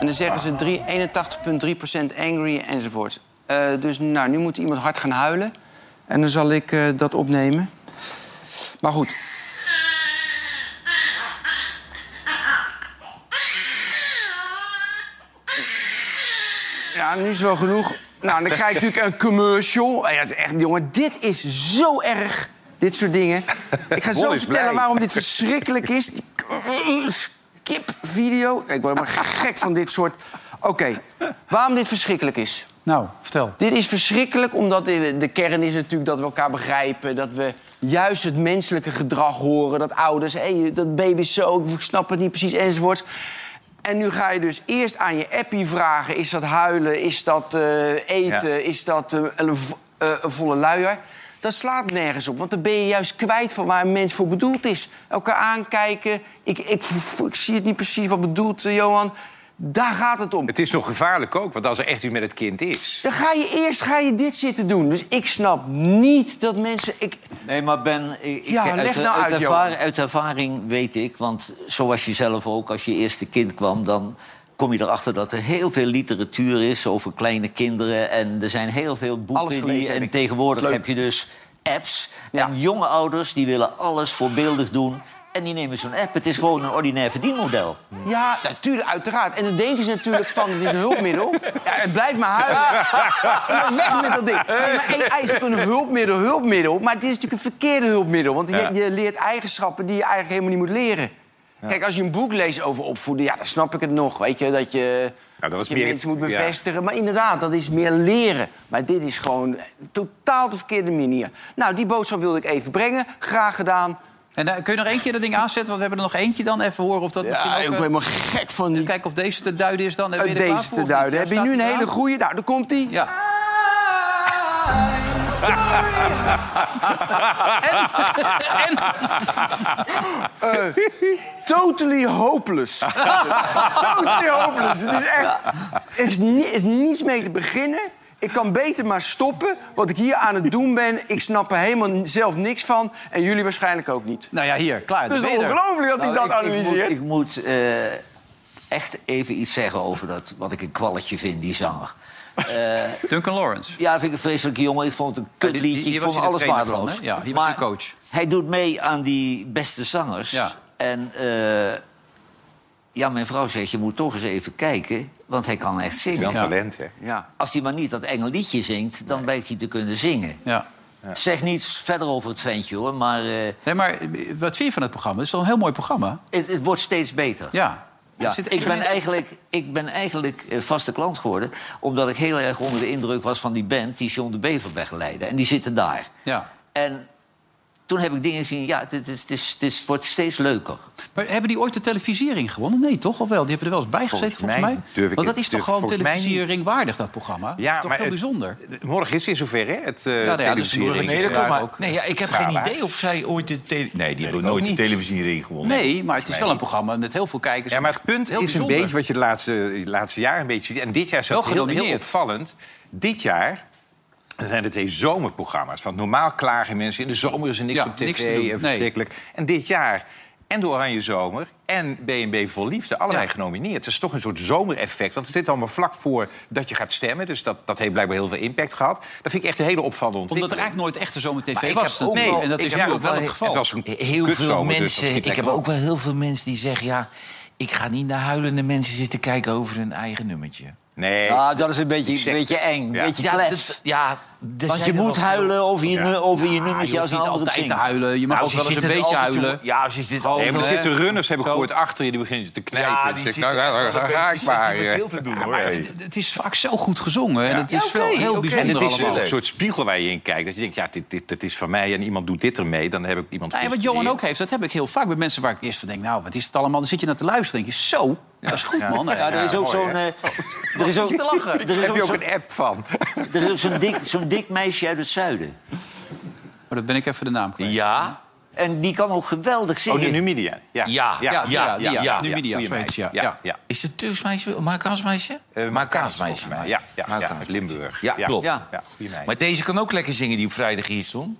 En dan zeggen ze drie- 81,3% angry enzovoort. Eh, dus nou, nu moet iemand hard gaan huilen. En dan zal ik eh, dat opnemen. Maar goed. Ja, nu is het wel genoeg. Nou, dan krijg ik natuurlijk een commercial. Ja, het is echt, jongen, dit is zo erg. Dit soort dingen. Ik ga zo vertellen blij. waarom dit verschrikkelijk is. Die Skip-video. Ik word helemaal gek van dit soort... Oké, waarom dit verschrikkelijk is. Nou, vertel. Dit is verschrikkelijk omdat de, de kern is natuurlijk dat we elkaar begrijpen. Dat we juist het menselijke gedrag horen. Dat ouders, hé, dat baby is zo, ik snap het niet precies, enzovoorts. En nu ga je dus eerst aan je appie vragen... is dat huilen, is dat eh, eten, Ja. is dat eh, een, vo- eh, een volle luier? Dat slaat nergens op, want dan ben je juist kwijt van waar een mens voor bedoeld is. Elkaar aankijken, ik, ik, ik zie het niet precies wat bedoelt, Johan. Daar gaat het om. Het is nog gevaarlijk ook, want als er echt iets met het kind is... Dan ga je eerst ga je dit zitten doen. Dus ik snap niet dat mensen... Ik, Nee, maar Ben, ik, ik- Ja, uit, leg nou uit, uit, ervaring, uit ervaring weet ik, want zoals je zelf ook, als je eerste kind kwam, dan kom je erachter dat er heel veel literatuur is over kleine kinderen. En er zijn heel veel Alles boeken. Die, en tegenwoordig Leuk. heb je dus apps. Ja. En jonge ouders die willen alles voorbeeldig doen. En die nemen zo'n app. Het is gewoon een ordinair verdienmodel. ja, natuurlijk, uiteraard. En dan denken ze natuurlijk van, het is een hulpmiddel. Ja, het blijft maar huilen. Ja, weg met dat ding. Nee, maar hey, hij is ook een hulpmiddel, hulpmiddel. Maar het is natuurlijk een verkeerde hulpmiddel. Want je, je leert eigenschappen die je eigenlijk helemaal niet moet leren. Kijk, als je een boek leest over opvoeden, ja, dan snap ik het nog. Weet je, dat je, dat was je meer- mensen moet ja. bevestigen. Maar inderdaad, dat is meer leren. Maar dit is gewoon totaal de verkeerde manier. Nou, die boodschap wilde ik even brengen. Graag gedaan. En eh, kun je nog één keer dat ding aanzetten? Want we hebben er nog eentje dan. Even horen of dat misschien Ja, ik ook... ben eh, helemaal gek van die Kijken of deze te duiden is dan. Uit klaar deze te duiden. Heb je nu een hele goede? Nou, daar komt hij. Ja. Totally hopeless. totally hopeless. Het is echt... Er is, ni- is niets mee te beginnen. Ik kan beter maar stoppen. Wat ik hier aan het doen ben, ik snap er helemaal zelf niks van. En jullie waarschijnlijk ook niet. Nou ja, hier, klaar. Het is ongelooflijk dat Nou, ik dat ik, moet, analyseer. ik moet eh, echt even iets zeggen over dat, wat ik een kwalletje vind, die zanger. Duncan Lawrence. Ja, dat vind ik een vreselijke jongen. Ik vond het een kutliedje. hier Ik was vond alles van, waardeloos. Ja, hier was hij de coach. Hij doet mee aan die beste zangers. Ja. En eh, ja, mijn vrouw zegt, je moet toch eens even kijken. Want hij kan echt Wel zingen. talent, hè? Ja. Als hij maar niet dat enge liedje zingt, dan blijkt hij te kunnen zingen. Ja. Zeg niets verder over het ventje, hoor. Maar eh, Nee, maar eh, wat vind je van het programma? Het is toch een heel mooi programma? het, het wordt steeds beter. Ja. Ja, ik, ben eigenlijk, ik ben eigenlijk eh, vaste klant geworden... omdat ik heel erg onder de indruk was van die band... die John de Bever begeleidde. En die zitten daar. Ja. En toen heb ik dingen gezien... ja, het, is, het, is, het wordt steeds leuker. Maar hebben die ooit de televisiering gewonnen? Nee, toch? Of wel? Die hebben er wel eens bij gezeten, volgens, mij mij. durf ik Want dat het- is toch gewoon volgens mij televisiering waardig, dat programma? dat is toch heel het- bijzonder? Morgen is het zover, hè? Het, uh, ja, dus televisiering. morgen- Nee, dat Ja, klopt, maar, ook. nee, ja, ik heb Ja, geen idee of zij ooit de... tele- nee, die hebben nooit de televisiering gewonnen. Nee, maar het is wel een programma met heel veel kijkers. Ja, maar het punt Heel is een beetje wat je de laatste, laatste jaren een beetje ziet. En dit jaar is Wel dat heel, heel opvallend. Dit jaar er zijn er twee zomerprogramma's. Want normaal klagen mensen in de zomer is er niks Ja, op tv niks te doen, en nee. verschrikkelijk. En dit jaar en de Oranje Zomer en B&B Vol Liefde, allebei Ja. genomineerd. Het is toch een soort zomereffect. Want het zit allemaal vlak voor dat je gaat stemmen. Dus dat, dat heeft blijkbaar heel veel impact gehad. Dat vind ik echt een hele opvallende Omdat er ontwikkeling. eigenlijk nooit echte zomer-tv was. wel- en dat ik is nu ook wel het geval. Het was een Heel veel dus dat mensen... ik heb ook wel heel veel mensen die zeggen... ja, ik ga niet naar huilende mensen zitten kijken over hun eigen nummertje. Nee, Ja, dat is een beetje, een beetje eng. Een Ja. beetje klef. dat- ja, er Want je er moet huilen over je, over je je nummertje als een niet ander het altijd te zingt. huilen. Je mag Nou, ook wel eens een zitten beetje huilen. Ja, ze zitten Nee, altijd... maar er hè? zitten runners hebben gehoord achter je, die beginnen te knijpen. Ja, die ik- zitten... nou, ja, daar ga ik maar. eh. te doen, hoor. Het- is vaak zo goed gezongen. En het is wel heel bijzonder En het is allemaal. een soort spiegel waar je in kijkt. Dat je denkt, ja, dit, dit, dit is van mij en iemand doet dit ermee. Dan heb ik iemand Nou, en wat Johan ook heeft, dat heb ik heel vaak bij mensen waar ik eerst van denk... nou, wat is het allemaal? Dan zit je naar te luisteren denk je, zo, dat is goed, man. Ja, er is ook zo'n... er is ook, er is Heb ook je ook een app van? er is zo'n dik, zo'n dik meisje uit het zuiden. Maar dan ben ik even de naam kwijt. Ja, En die kan ook geweldig Oh, zingen. de Numidia. Ja, Ja, Ja, ja, ja, Numidia, ja. ja. ja. is het Turks meisje? Een Marokkaans meisje? Marokkaans meisje. Ja, ja, ja, Marokkaans uit Limburg. Ja, klopt. Ja. Maar deze kan ook lekker zingen die op vrijdag hier stond.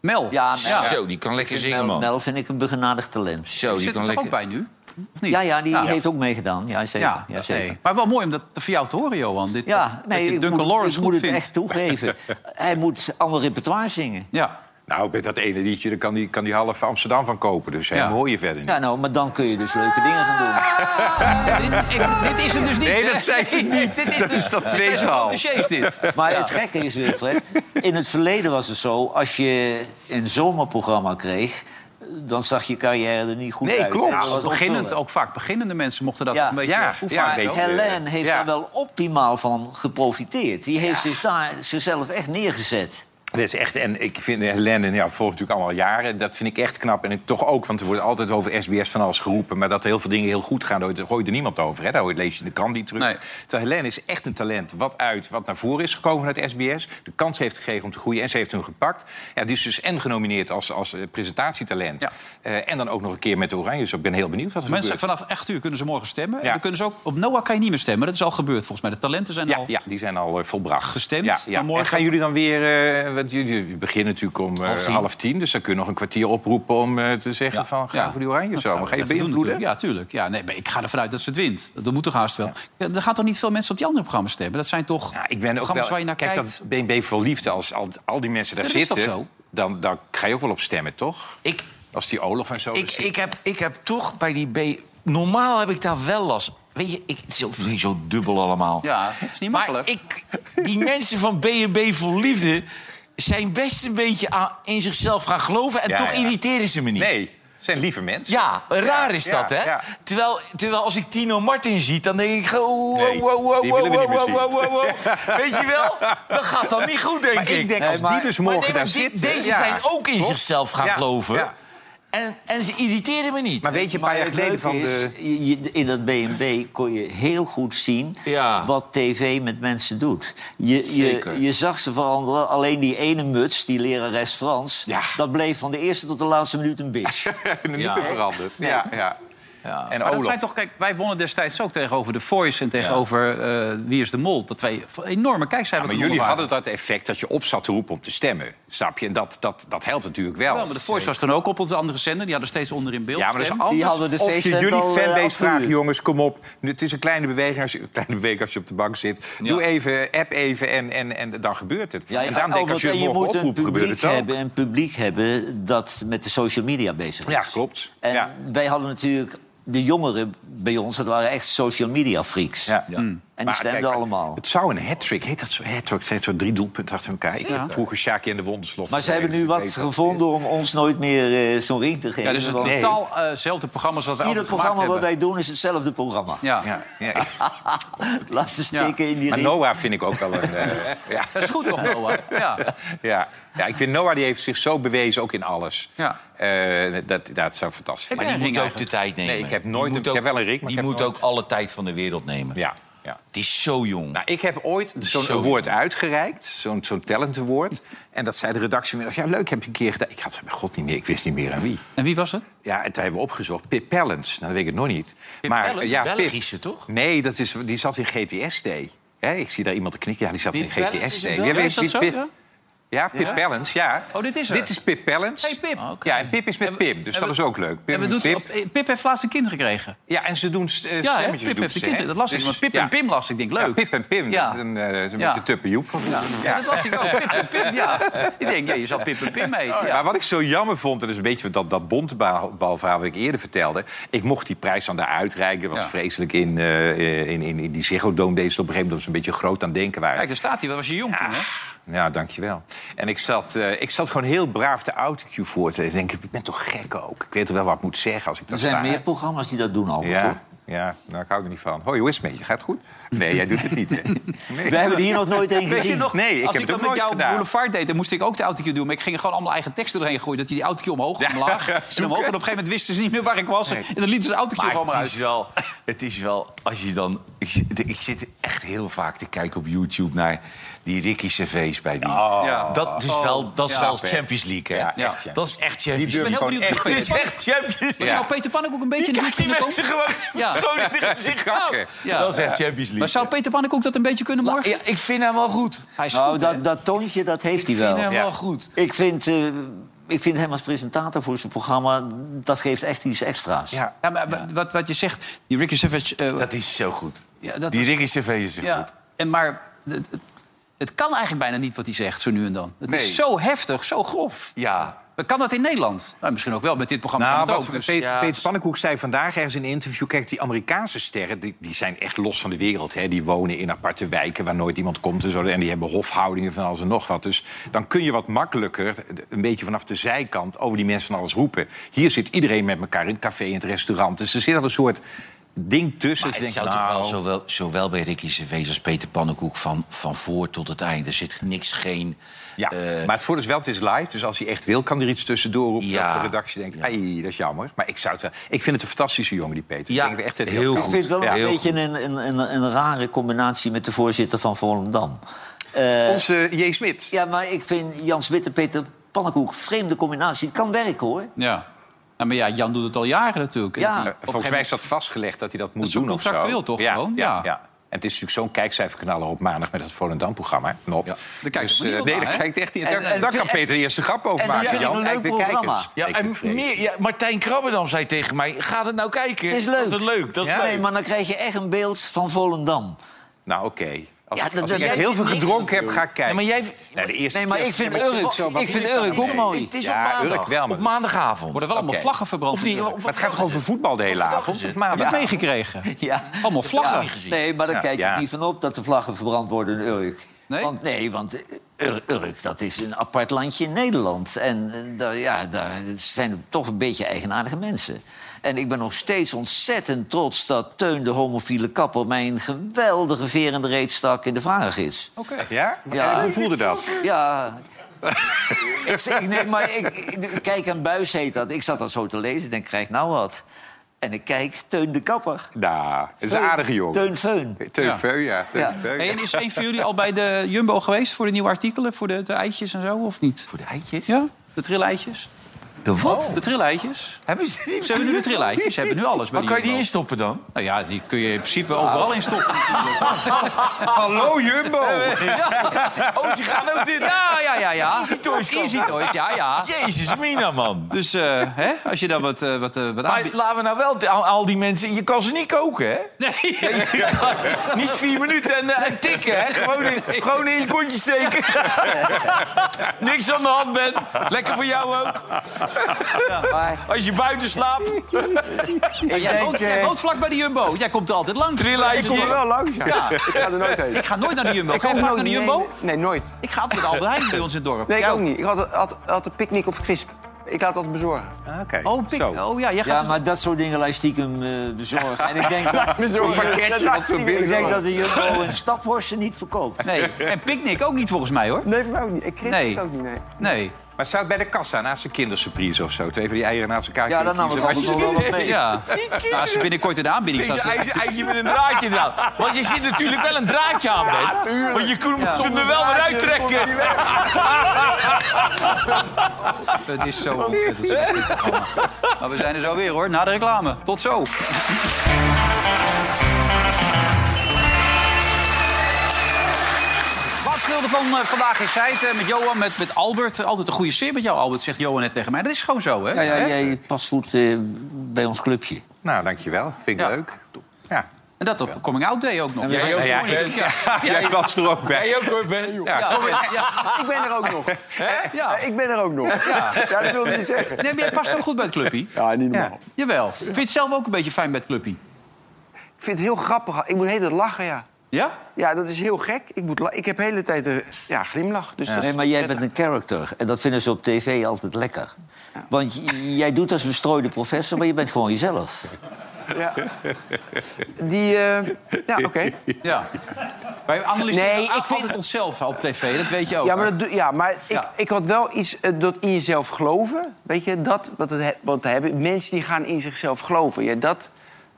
Mel. Ja, Mel. Zo, die kan lekker zingen, Mel, man. Mel vind ik een begenadigd talent. Zo, Die die zit kan er toch ook lekker... bij nu? Of niet? Ja, ja, die Ja. heeft ook meegedaan. Ja, zeker. Ja, Ja, zeker. nee. Maar wel mooi om dat voor jou te horen, Johan. Dit, Ja, dat nee, je Duncan moet, Lawrence ik moet het vindt. echt toegeven. Hij moet ander repertoire zingen. Ja. Nou, met dat ene liedje daar kan die, kan die half Amsterdam van kopen. Dus Ja. hem hoor je verder niet. Ja, nou, maar dan kun je dus leuke dingen gaan doen. dit, ik- dit is hem dus niet. Nee, dat zei ik niet. dit is Dat is dat tweede al. Dit. Maar het gekke is, Wilfred, in het verleden was het zo... als je een zomerprogramma kreeg, dan zag je carrière er niet goed Nee, uit. klopt. Dat Nou, was beginnend, ook vaak beginnende mensen mochten dat Ja. een beetje Ja, oefenen. ja, en een zo. beetje. Helene heeft Ja. daar wel optimaal van geprofiteerd. Die heeft zich daar zichzelf echt neergezet. Dat is echt, en ik vind Helene, ja, volgt natuurlijk allemaal jaren. Dat vind ik echt knap. En ik toch ook, want er wordt altijd over SBS van alles geroepen. Maar dat heel veel dingen heel goed gaan, daar gooit er niemand over. Hè? Daar lees je in de krant niet terug. Nee. Terwijl is echt een talent wat uit, wat naar voren is gekomen uit SBS. De kans heeft gekregen om te groeien en ze heeft hem gepakt. Ja, die is dus en genomineerd als, als eh, presentatietalent. Ja. Eh, en dan ook nog een keer met de Oranje. Dus ik ben heel benieuwd wat er Mensen gebeurt. vanaf 8 uur kunnen ze morgen stemmen. En Ja. dan kunnen ze ook, op Noah kan je niet meer stemmen. Dat is al gebeurd volgens mij. De talenten zijn Ja, al... ja, die zijn al eh, volbracht. Gestemd, Ja, morgen- En gaan jullie dan weer... eh, want jullie beginnen natuurlijk om eh, Half tien. half tien. Dus dan kun je nog een kwartier oproepen om eh, te zeggen van... ga voor die oranje zo. Maar ga je beïnvloeden? Ja, tuurlijk. Ja, nee, maar ik ga ervan uit dat ze het wint. Dat moet toch haast wel. Ja, er gaan toch niet veel mensen op die andere programma's stemmen? Dat zijn toch Ja, ik ben ook programma's wel... waar je naar kijk, kijkt? dat BNB voor Liefde, als al, al die mensen daar Dat is toch zitten... zo? Dan, dan ga je ook wel op stemmen, toch? Ik, Als die Olaf en zo... ik, ik, heb, ik heb toch bij die B... Normaal heb ik daar wel last. Weet je, ik, het is ook zo- zo dubbel allemaal. Ja, het is niet maar makkelijk. ik, die mensen van B&B voor Liefde... zijn best een beetje aan, in zichzelf gaan geloven... en Ja, toch ja. irriteren ze me niet. Nee, het zijn lieve mensen. Ja, raar is ja, dat, hè? ja. Terwijl, terwijl als ik Tino Martin zie, dan denk ik... Wow, Nee, wow, wow, wow, wow, wow, wow. Weet je wel? Dat gaat dan niet goed, denk Maar ik denk, Nee, als maar- die dus Maar morgen nee, maar daar die- zitten... Deze ja, zijn ook in klopt. zichzelf gaan Ja, geloven. En, en ze irriteren me niet. Maar weet je, een paar jaar geleden van de... is, je- je- in dat B&B kon je heel goed zien Ja. wat tv met mensen doet. Je, Zeker. je, je zag ze veranderen. Alleen die ene muts, die lerares Frans... Ja. dat bleef van de eerste tot de laatste minuut een bitch. niet Ja. meer veranderd. Ja, ja. Ja. En Maar dat zijn toch, kijk, wij wonnen destijds ook tegenover The Voice en tegenover eh, Wie is de Mol. Dat wij enorme kijkcijfers Maar jullie hadden dat effect dat je op zat te roepen om te stemmen. Snap je? En dat, dat, dat helpt natuurlijk wel. Ja, maar The Voice was toen ook op onze andere zender. Die hadden steeds onder in beeld Ja, maar dat is anders. Die hadden de of je jullie eh, fanbase vragen, jongens, kom op. Het is een kleine beweging als je, een kleine beweging als je op de bank zit. Doe even, app even en, en, en dan gebeurt het. Ja, en daarom denk ik, als je je moet een publiek het ook. hebben, een publiek hebben dat met de social media bezig is. Ja, klopt. En Ja. wij hadden natuurlijk de jongeren bij ons, dat waren echt social media freaks. Ja. En die Maar stemden kijk, maar allemaal. Het zou een hat-trick, heet dat zo? Hat-trick, het zijn zo drie doelpunten achter elkaar. Ik vroeger Sjaakje en de Wonderslot. Maar ze hebben nu wat gevonden om ons nooit meer eh, zo'n ring te geven. Ja, dus het want totaal eh, zelfde programma's wat wij Ieder programma wat wij doen is hetzelfde programma. Ja. Ja, ja. Laat ze steken in die Maar ring. Noah vind ik ook wel een... eh, ja. Dat is goed toch, Noah? Ja. Ja. ja, ik vind Noah die heeft zich zo bewezen, ook in alles. Ja. Eh, dat, dat zou fantastisch zijn. jij Die moet ook de tijd nemen. Nee, ik heb Die nooit ik heb wel een ring, maar Die moet nooit- ook alle tijd van de wereld nemen. Ja, ja. Die is zo jong. Nou, ik heb ooit zo'n Zo. award uitgereikt, zo'n zo'n talent award. En dat zei de redactie ja leuk, heb je een keer gedaan. Ik had het bij god niet meer, ik wist niet meer aan wie. En wie was het? Ja, toen hebben we opgezocht, Pip Pellens. Nou, dat weet ik het nog niet. Pip maar Pellens? ja, Pip- Belgische, toch? Nee, dat is, die zat in GTS-D. Ik zie daar iemand te knikken. Ja, die zat Pip in GTS-D. Belg? weet? Pip- Ja? Ja, Pip Ja? Pellens, ja. Oh, dit is er. Dit is Pip Pellens. Hey, Pip. Ja, en Pip is met En Pim, dus dat we- is ook leuk. Pip, En Pip. Pip. Pip heeft laatst een kind gekregen. Ja, en ze doen uh, Ja, hè? stemmetjes. Pip doen heeft ze, een kind. Dat las ik. Dus, Pip ja. en Pim las ik. denk, leuk. Ja, Pip en Pim. Ja. Dat is een, eh, dat is een Ja. beetje Tuppe Joep van Ja. Ja. dat las ik ook. Pip en Pim, ja. Ik denk, ja, je zal Pip en Pim mee. Ja. Maar wat ik zo jammer vond, en dat is een beetje dat, dat bontebalverhaal wat ik eerder vertelde. Ik mocht die prijs dan daar uitreiken. Dat was Ja. vreselijk in, eh, in, in, in die Ziggo Dome. Deze op een gegeven moment dat ze een beetje groot aan denken waren. Kijk, daar staat hij. Wat was je jong toen, hè? Ja, dankjewel. En ik zat, eh, ik zat gewoon heel braaf de autocue voor te lezen. Ik denk, ik ben toch gek ook. Ik weet toch wel wat ik moet zeggen als ik Er dat zijn sta. meer programma's die dat doen, hoor. Ja, ja nou, ik hou er niet van. Hoi, hoe is het met je? Gaat het goed? Nee, jij doet het niet, hè? Nee. We hebben er hier nog nooit een Weet je gezien. nog, Nee, ik als heb ik dan met nooit jou gedaan. Boulevard deed, dan moest ik ook de autocue doen. Maar ik ging er gewoon allemaal eigen teksten doorheen gooien. Dat hij die autocue omhoog, Ja, omlaag en omhoog. En op een gegeven moment wisten ze niet meer waar ik was. En dan lieten ze de autocue Maar gewoon maar het is, uit. wel, het is wel, als je dan... Ik, zit- ik zit echt heel vaak te kijken op YouTube naar die Ricky Gervais bij die. Ja. Dat is Oh, wel, dat is ja. wel Champions League, hè? Ja. Dat is echt Champions durf Ik ben League. heel benieuwd. echt- Het is echt Champions Maar League. zou Peter Pan ook een beetje die kunnen komen? mensen gewoon in de gezicht. Dat is echt Champions League. Maar zou Peter Pan ook dat een beetje kunnen morgen? Ja, ik vind hem wel goed. Hij is Nou, goed, dat, dat toontje, dat heeft hij Ik vind wel. hem Ja. wel goed. Ik vind, eh, ik vind hem als presentator voor zijn programma... dat geeft echt iets extra's. Ja. Ja, maar wat, wat je zegt, die Ricky Savage... eh, Dat is zo goed. ja, dat Die was- Ricky CV is zo Ja, goed. en maar het, het, het kan eigenlijk bijna niet wat hij zegt, zo nu en dan. Het Nee. is zo heftig, zo grof. Ja. Kan dat in Nederland? Nou, misschien ook wel, met dit programma Nou, wat ook. Dus, Peter, ja, Peter Pannenkoek zei vandaag ergens in een interview... kijk, die Amerikaanse sterren die, die zijn echt los van de wereld. Hè. Die wonen in aparte wijken waar nooit iemand komt. En, zo, en die hebben hofhoudingen van alles en nog wat. Dus dan kun je wat makkelijker, een beetje vanaf de zijkant... over die mensen van alles roepen. Hier zit iedereen met elkaar in het café, in het restaurant. Dus er zit al een soort ding tussen. Maar het zou toch wel nou, zowel, zowel bij Ricky Gervais als Peter Pannenkoek van, van voor tot het einde. Er zit niks, geen... Ja, eh, maar het voordeel is wel, het is live. Dus als hij echt wil, kan er iets tussendoor roepen. Ja. Dat de redactie denkt, Ja. dat is jammer. Maar ik, zou het wel, ik vind het een fantastische jongen, die Peter. Ja, ik denk echt heel kan. Ik vind het wel Ja, een heel beetje een, een, een, een rare combinatie met de voorzitter van Volendam. Eh, Onze J. Smit. ja, maar ik vind Jan Smit en Peter Pannenkoek vreemde combinatie. Het kan werken, hoor. ja. Ja, maar ja, Jan doet het al jaren natuurlijk. Ja. En die- op een Volgens mij is dat vastgelegd dat hij dat moet is doen. of zo. contractueel toch ja, gewoon? Ja, Ja. ja. En het is natuurlijk zo'n kijkcijferkanaal op maandag met het Volendam-programma. Not. Daar kijkt dus, eh, nee, naar, daar kijkt echt niet. En- Daar, en daar kan Peter de eerste grap over en dat maken. vind ik Jan. een leuk programma. ja, en het meer, ja, Martijn Krabbendam zei tegen mij... ga het nou kijken. Is leuk. Dat is leuk. Dat is Ja? leuk. Nee, maar dan krijg je echt een beeld van Volendam. Nou, oké. Als, Ja, ik- dat- als dat- ik echt heel veel gedronken heb, ga ik kijken. Ja, maar jij... Nee, de eerste Nee, maar ik vind Urk, ik vind Urk ook mooi. Het is Ja, op maandag. Urk wel, maar- Op maandagavond. worden wel allemaal vlaggen verbrand. Maar het gaat toch over voetbal de hele avond? maandag. Heb je het meegekregen? Ja. Allemaal vlaggen. Nee, maar dan Ja, kijk ik niet van op dat de vlaggen verbrand worden in Urk. Nee? Want, nee, want Ur- Urk, dat is een apart landje in Nederland. En eh, daar, ja, daar zijn toch een beetje eigenaardige mensen. En ik ben nog steeds ontzettend trots dat Teun, de homofiele kapper... mij een geweldige veer in de reet stak in de vragengids. Ja? Ja. En Hoe voelde dat? Ja. ik, zeg- nee, maar ik, ik- kijk, een buis heet dat. Ik zat dat zo te lezen. Ik denk, krijg nou wat. En ik kijk, Teun de kapper. Nou, het is een aardige jongen. Teun Feun. Teun Ja. Ja. Teun Ja. En is een van jullie al bij de Jumbo geweest voor de nieuwe artikelen? Voor de, de eitjes en zo, of niet? Voor de eitjes? Ja? De trilleitjes? De wat? De trilleitjes? Hebben ze die? Ze hebben nu de trilleitjes, ze hebben nu alles bij Waar de kan je die Jumbo. instoppen dan? Nou ja, die kun je in principe overal in stoppen. Hallo Jumbo! Oh, ze gaan ook dit. Ja, ja, ja, ja. Easy Toys komen. Easy Toys, ja, ja. Jezus, Mina, man. Dus eh, hè, als je dan wat, eh, wat, eh, wat Maar aanbiedt... laten we nou wel te- al, al die mensen... Je kan ze niet koken, hè? Nee, Je kan niet vier minuten en, eh, en tikken, hè? Gewoon in, gewoon in je kontje steken. Niks aan de hand bent. Lekker voor jou ook. Maar Als je buiten slaapt. ik jij, woont, denk... jij eh, woont vlak bij de Jumbo. Jij komt er altijd langs. Ik kom er wel langs, ja. Ja. Ik ga er nooit heen. Ik ga nooit naar de Jumbo. Ik Ga je ook vaak nooit naar de nee, Jumbo? Nee, nooit. Ik ga altijd Albert Heijn bij ons in het dorp. Nee, ik Jij ook niet. Ik had, had, had een picknick of crisp. Ik laat dat bezorgen. Ah, Oké, Oh, pik. zo. oh ja, jij gaat... Ja, maar dat soort dingen laat je stiekem eh, bezorgen. En ik denk, dat, Met zo'n pakketje wat zo ik binnen denk dat de Jumbo een staphorsten niet verkoopt. Nee, en picknick ook niet volgens mij, hoor. Nee, voor mij ook niet. Ik crisp Nee. ook niet, nee. Nee. Maar staat bij de kassa naast een kindersurprise of zo. Twee van die eieren naast elkaar. Ja, dan nam ik kiezen. altijd nog wel wat mee. Ja. Nou, als ze binnenkort in de aanbieding staat... Een eitje, eitje met een draadje dan. Want je zit natuurlijk wel een draadje aan, Ben. Want je moet hem er wel weer uittrekken. Het is zo ontzettend. Maar we zijn er zo weer, hoor. Na de reclame. Tot zo. Speelde van eh, vandaag in Zijt eh, met Johan, met, met Albert? Altijd een goede sfeer met jou, Albert, zegt Johan net tegen mij. Dat is gewoon zo, hè? Ja, ja, jij past goed eh, bij ons clubje. Nou, dankjewel. Vind ik Ja. leuk. Ja. En dat op Coming Out Day ook nog. Jij ook, Ja, ja. Jij was er ook bij. Jij ook hoor, Ben. Ja, Ja, ja, ja. Ik ben er ook nog. Ja. Ik ben er ook nog. Ja, dat wil ik niet zeggen. Nee, maar jij past ook goed bij het clubje. Ja, niet normaal. Jawel. Vind je het zelf ook een beetje fijn bij het clubje? Ik vind het heel grappig. Ik moet tijd lachen, ja. Ja? Ja, dat is heel gek. Ik, moet ik heb de hele tijd een ja, glimlach. Dus dat Nee, maar jij bent een character. En dat vinden ze op tv altijd lekker. Want jij doet als een strooide professor, maar je bent gewoon jezelf. Ja. Die, eh, ja, oké. Ja. Wij analyseren Nee, ik vind- altijd onszelf op tv, dat weet je ook. Ja, maar, dat, ja, maar ik, Ja. ik had wel iets eh, dat in jezelf geloven. Weet je, dat, wat het, hebben, mensen die gaan in zichzelf geloven. Ja, dat,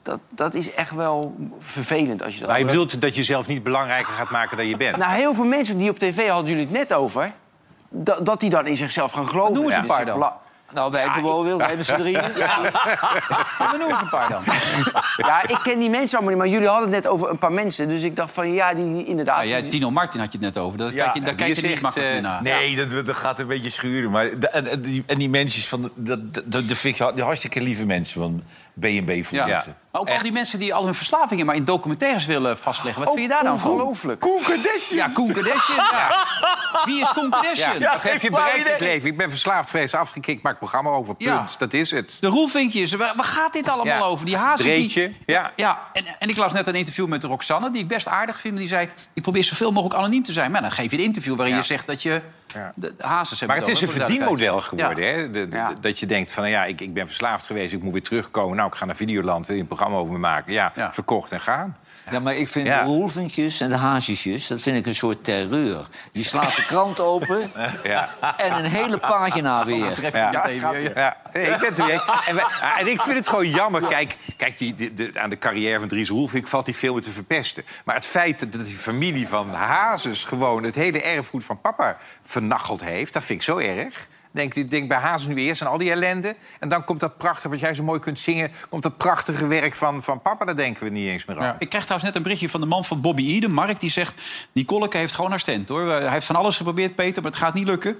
dat, dat is echt wel vervelend als je dat... Maar je bedoelt dat je jezelf niet belangrijker gaat maken dan je bent. Nou, heel veel mensen die op tv hadden jullie het net over... dat, dat die dan in zichzelf gaan geloven. Noem eens Ja. een paar dan. bela- Nou, wij gewoon wel, wij z'n drieën. Ja, noem eens een paar dan. Ja, ik ken die mensen allemaal niet, maar jullie hadden het net over een paar mensen. Dus ik dacht van ja, die, die inderdaad. Nou, ja, Tino Martin had je het net over. Daar kijk je, daar kijk je niet echt, makkelijk meer naar. Nee, dat, dat gaat een beetje schuren. Maar de- en, en die, en die mensen van... Dat, dat, dat vind ik hartstikke lieve mensen van B&B voetbal. Ja. Maar ook al die mensen die al hun verslavingen maar in documentaires willen vastleggen. Wat vind je daar dan van? Ongelooflijk. Koen Kardashian. Ja, Koen Kardashian. Ja. Wie is Koen Kardashian? Ja, heb je bereikt in het leven. Ik ben verslaafd geweest, afgekikt, maak programma over. Punt. Ja. Dat is het. De roelvinkjes, waar, waar gaat dit allemaal Ja. over? Die hazes Dreetje, die... ja. ja en, en ik las net een interview met Roxanne, die ik best aardig vind. Die zei, ik probeer zoveel mogelijk anoniem te zijn. Maar dan geef je een interview waarin Ja. je zegt dat je Ja. de hazes Maar het is een verdienmodel geworden. Hè? De- de- Ja. Dat je denkt van, nou ja, ik, ik ben verslaafd geweest, ik moet weer terugkomen. Nou, ik ga naar Videoland, wil je een programma over me maken? Ja, Ja. verkocht en gaan. Ja, maar ik vind Ja. de roelvinkjes en de hazesjes, dat vind ik een soort terreur. Je slaat de krant open Ja. en een hele pagina weer. Ja. meteen weer, ja. Ja, nee, ik ben het er eens. En, wij- en ik vind het gewoon jammer. Kijk, kijk die, de, de- aan de carrière van Dries Roelvink valt die veel meer te verpesten. Maar het feit dat die familie van Hazes gewoon het hele erfgoed van papa vernacheld heeft... dat vind ik zo erg. Denk, ik denk bij Hazes nu eerst aan al die ellende. En dan komt dat prachtige, wat jij zo mooi kunt zingen... komt dat prachtige werk van, van papa, daar denken we niet eens meer aan. Ik krijg trouwens net een berichtje van de man van Bobby Eden, Mark. Die zegt, Nicoleke heeft gewoon haar stand, hoor. Hij heeft van alles geprobeerd, Peter, maar het gaat niet lukken.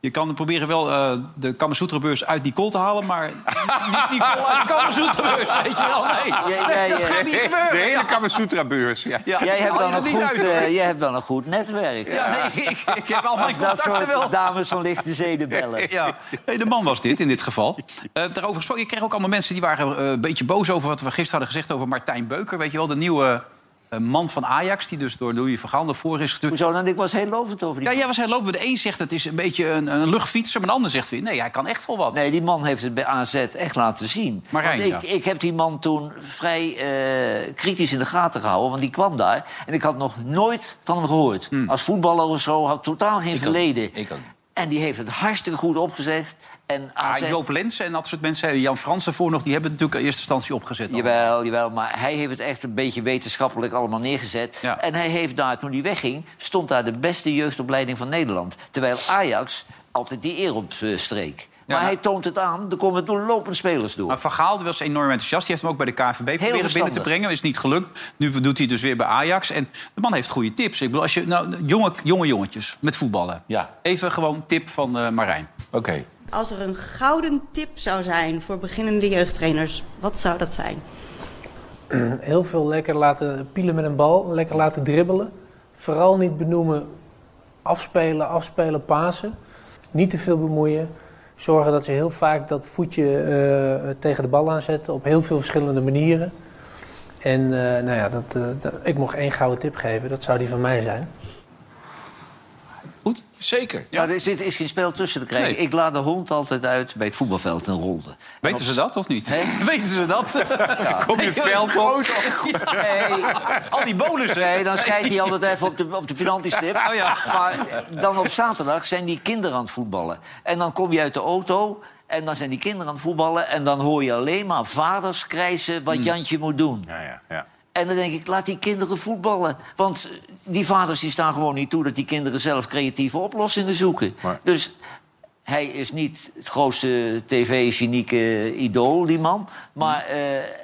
Je kan proberen wel eh, de Kamasutra-beurs uit Nicole te halen... maar niet Nicole uit de Kamasutra-beurs, weet je wel. Nee, Jij- Nee, dat eh, gaat niet De gebeuren. hele Kamasutra-beurs. Ja. Ja, Jij hebt, je een niet goed, uit, eh, jij hebt wel een goed netwerk. Ja, nee, ik, ik heb al mijn dat contacten wel. soort dames van lichte zeden bellen. Ja, de man was dit in dit geval. Eh, daarover gesproken, ik kreeg ook allemaal mensen die waren eh, een beetje boos over wat we gisteren hadden gezegd over Martijn Beuker. Weet je wel, de nieuwe eh, man van Ajax, die dus door Louis van Gaal voren is gestuurd. Hoezo dan? Ik was heel lovend over die Ja, jij was heel lopen. De een zegt het is een beetje een, een luchtfietser, maar de ander zegt weer nee, hij kan echt wel wat. Nee, die man heeft het bij AZ echt laten zien. Marijn, Want ik, ja. ik heb die man toen vrij eh, kritisch in de gaten gehouden. Want die kwam daar en ik had nog nooit van hem gehoord. Als voetballer of zo, had totaal geen verleden. Hmm. Ik ook. En die heeft het hartstikke goed opgezegd. En AZ, Ah, Joop Lensen en dat soort mensen, Jan Frans ervoor nog, die hebben het natuurlijk in eerste instantie opgezet. Jawel, jawel, maar hij heeft het echt een beetje wetenschappelijk allemaal neergezet. Ja. En hij heeft daar, toen hij wegging, stond daar de beste jeugdopleiding van Nederland. Terwijl Ajax altijd die eer op streek. Maar nou- hij toont het aan, er komen doorlopende spelers door. Maar Van Gaal was enorm enthousiast. Die heeft hem ook bij de KVB proberen binnen te brengen. Is niet gelukt. Nu doet hij dus weer bij Ajax. En de man heeft goede tips. Ik bedoel, als je, nou, jonge, jonge jongetjes met voetballen. Ja. Even gewoon tip van eh, Marijn. Oké. Als er een gouden tip zou zijn voor beginnende jeugdtrainers, wat zou dat zijn? Heel veel lekker laten pielen met een bal, lekker laten dribbelen. Vooral niet benoemen, afspelen, afspelen, pasen. Niet te veel bemoeien. Zorgen dat ze heel vaak dat voetje eh, tegen de bal aanzetten op heel veel verschillende manieren. En eh, nou ja, eh, dat- ik mocht één gouden tip geven, dat zou die van mij zijn. Goed? Zeker. Ja. er zit, is geen spel tussen te krijgen. Nee. Ik laat de hond altijd uit bij het voetbalveld en rolde. Weten ze dat of niet? Weten ze dat? Kom je het veld op? Nee, Al die bonussen. nee, dan scheidt hij altijd even op de, op de penaltystip. Oh ja. Maar dan op zaterdag zijn die kinderen aan het voetballen. En dan kom je uit de auto en dan zijn die kinderen aan het voetballen... en dan hoor je alleen maar vaders krijsen wat Jantje moet doen. Ja, ja, ja. En dan denk ik, laat die kinderen voetballen. Want die vaders die staan gewoon niet toe... dat die kinderen zelf creatieve oplossingen zoeken. Maar- Dus hij is niet het grootste tv-genieke idool, die man. Maar eh,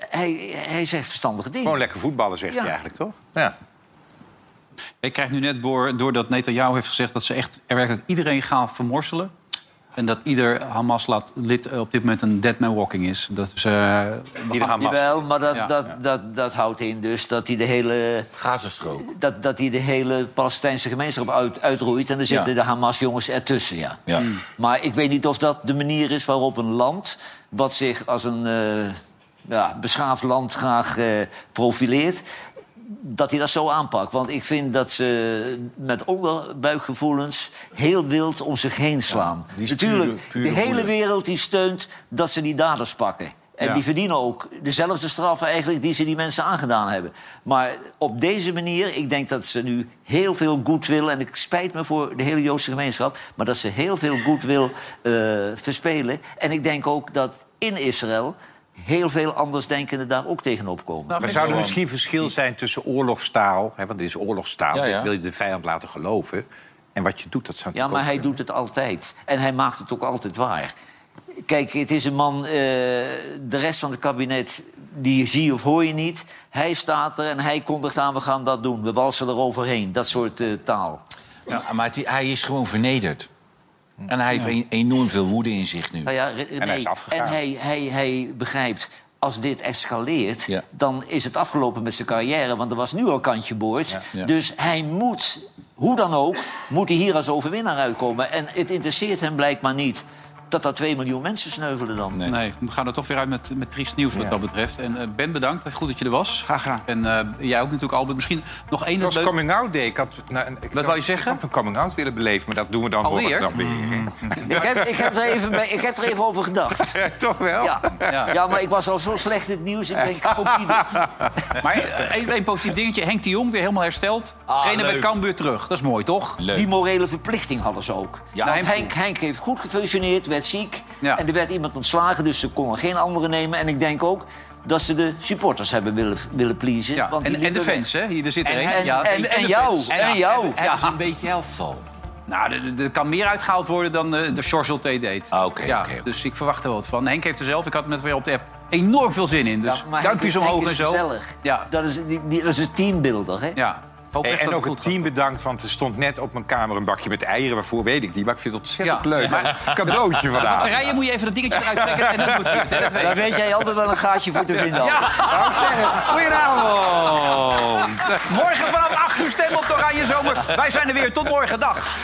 hij, hij zegt verstandige dingen. Gewoon lekker voetballen, zegt Ja. hij eigenlijk, toch? Ja. Ik krijg nu net door, doordat Netanyahu heeft gezegd... dat ze echt er werkelijk iedereen gaan vermorselen. En dat ieder Hamas-lid op dit moment een dead man walking is. Dat is... eh, Ieder Hamas. Jawel, maar dat, Ja. dat, dat, dat houdt in dus dat hij de hele, Gazastrook. dat, dat hij de hele Palestijnse gemeenschap uit, uitroeit. En dan zitten Ja. de Hamas-jongens ertussen, ja. Ja. Maar ik weet niet of dat de manier is waarop een land... wat zich als een eh, ja, beschaafd land graag eh, profileert... dat hij dat zo aanpakt. Want ik vind dat ze met onderbuikgevoelens heel wild om zich heen slaan. pure- Natuurlijk, pure de hele wereld die steunt dat ze die daders pakken. En Ja. die verdienen ook dezelfde straffen eigenlijk die ze die mensen aangedaan hebben. Maar op deze manier, ik denk dat ze nu heel veel goodwill... en ik spijt me voor de hele Joodse gemeenschap... maar dat ze heel veel goodwill eh verspelen. En ik denk ook dat in Israël heel veel andersdenkenden daar ook tegenop komen. Nou, Maar zou er misschien verschil zijn tussen oorlogstaal... Hè, want dit is oorlogstaal, Ja, ja. dit wil je de vijand laten geloven... en wat je doet, dat zou Ja, maar hij doet het altijd. En hij maakt het ook altijd waar. Kijk, het is een man, eh, de rest van het kabinet, die zie je of hoor je niet. Hij staat er en hij kondigt aan, we gaan dat doen. We walsen er overheen, dat soort eh, taal. Ja, maar het- hij is gewoon vernederd. En hij heeft een- enorm veel woede in zich nu. Nou ja, re- hij nee, is afgegaan. en hij, hij, hij begrijpt, als dit escaleert... Ja. dan is het afgelopen met zijn carrière, want er was nu al kantje boord. Ja. Dus hij moet, hoe dan ook, moet hij hier als overwinnaar uitkomen. En het interesseert hem blijkbaar niet dat er 2 miljoen mensen sneuvelen dan. Nee. Nee, we gaan er toch weer uit met, met triest nieuws wat Ja. dat betreft. En eh, Ben, bedankt. Goed dat je er was. Graag gedaan. En eh, jij ook natuurlijk, Albert. Misschien nog één Het was leuk... coming out day. Ik had, nou, ik Wat had- wou je zeggen? Ik had een coming out willen beleven, maar dat doen we dan Alweer? dan weer. Ik, heb, ik, heb er even bij, ik heb er even over gedacht. Toch wel? Ja. Ja. Ja. maar ik was al zo slecht in het nieuws. Ik denk, ook ieder. Maar één positief dingetje. Henk de Jong weer helemaal hersteld. Trainer bij leuk. Cambuur terug. Dat is mooi, toch? Leuk. Die morele verplichting hadden ze ook. Ja, Want Henk- Henk, Henk heeft goed gefunctioneerd, werd ziek. Ja. En er werd iemand ontslagen, dus ze konden geen andere nemen. En ik denk ook dat ze de supporters hebben willen, willen pleasen. Ja. want En, en de fans, hè? Hier, er zit er En- één. en- ja, en- de en jou. En jou. Ze een beetje elftal? Nou, er- kan meer uitgehaald worden dan eh, de Sjors T deed. Ah, oké, ja. Dus ik verwacht er wat van. Henk heeft er zelf, ik had het net weer op de app, enorm veel zin in. Dus Ja, duimpjes omhoog Henk en is zo. gezellig. Ja, Dat is, die, die- dat is een teambuilder, hè? ja. Hoop Hey, echt en dat ook het team bedankt, want er stond net op mijn kamer een bakje met eieren. Waarvoor weet ik niet, maar ik vind het ontzettend Ja. leuk. Cadeautje gaat. vandaag. Batterijen moet je even dat dingetje eruit trekken en dan doet hij het. Hè? Dat weet Daar ik. weet jij altijd wel een gaatje voor te vinden. Al. Goedenavond. Morgen vanaf 8 uur stem op de Oranje Zomer. Wij zijn er weer. Tot morgen. Dag.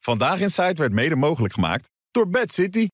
Vandaag in Site werd mede mogelijk gemaakt door Bad City.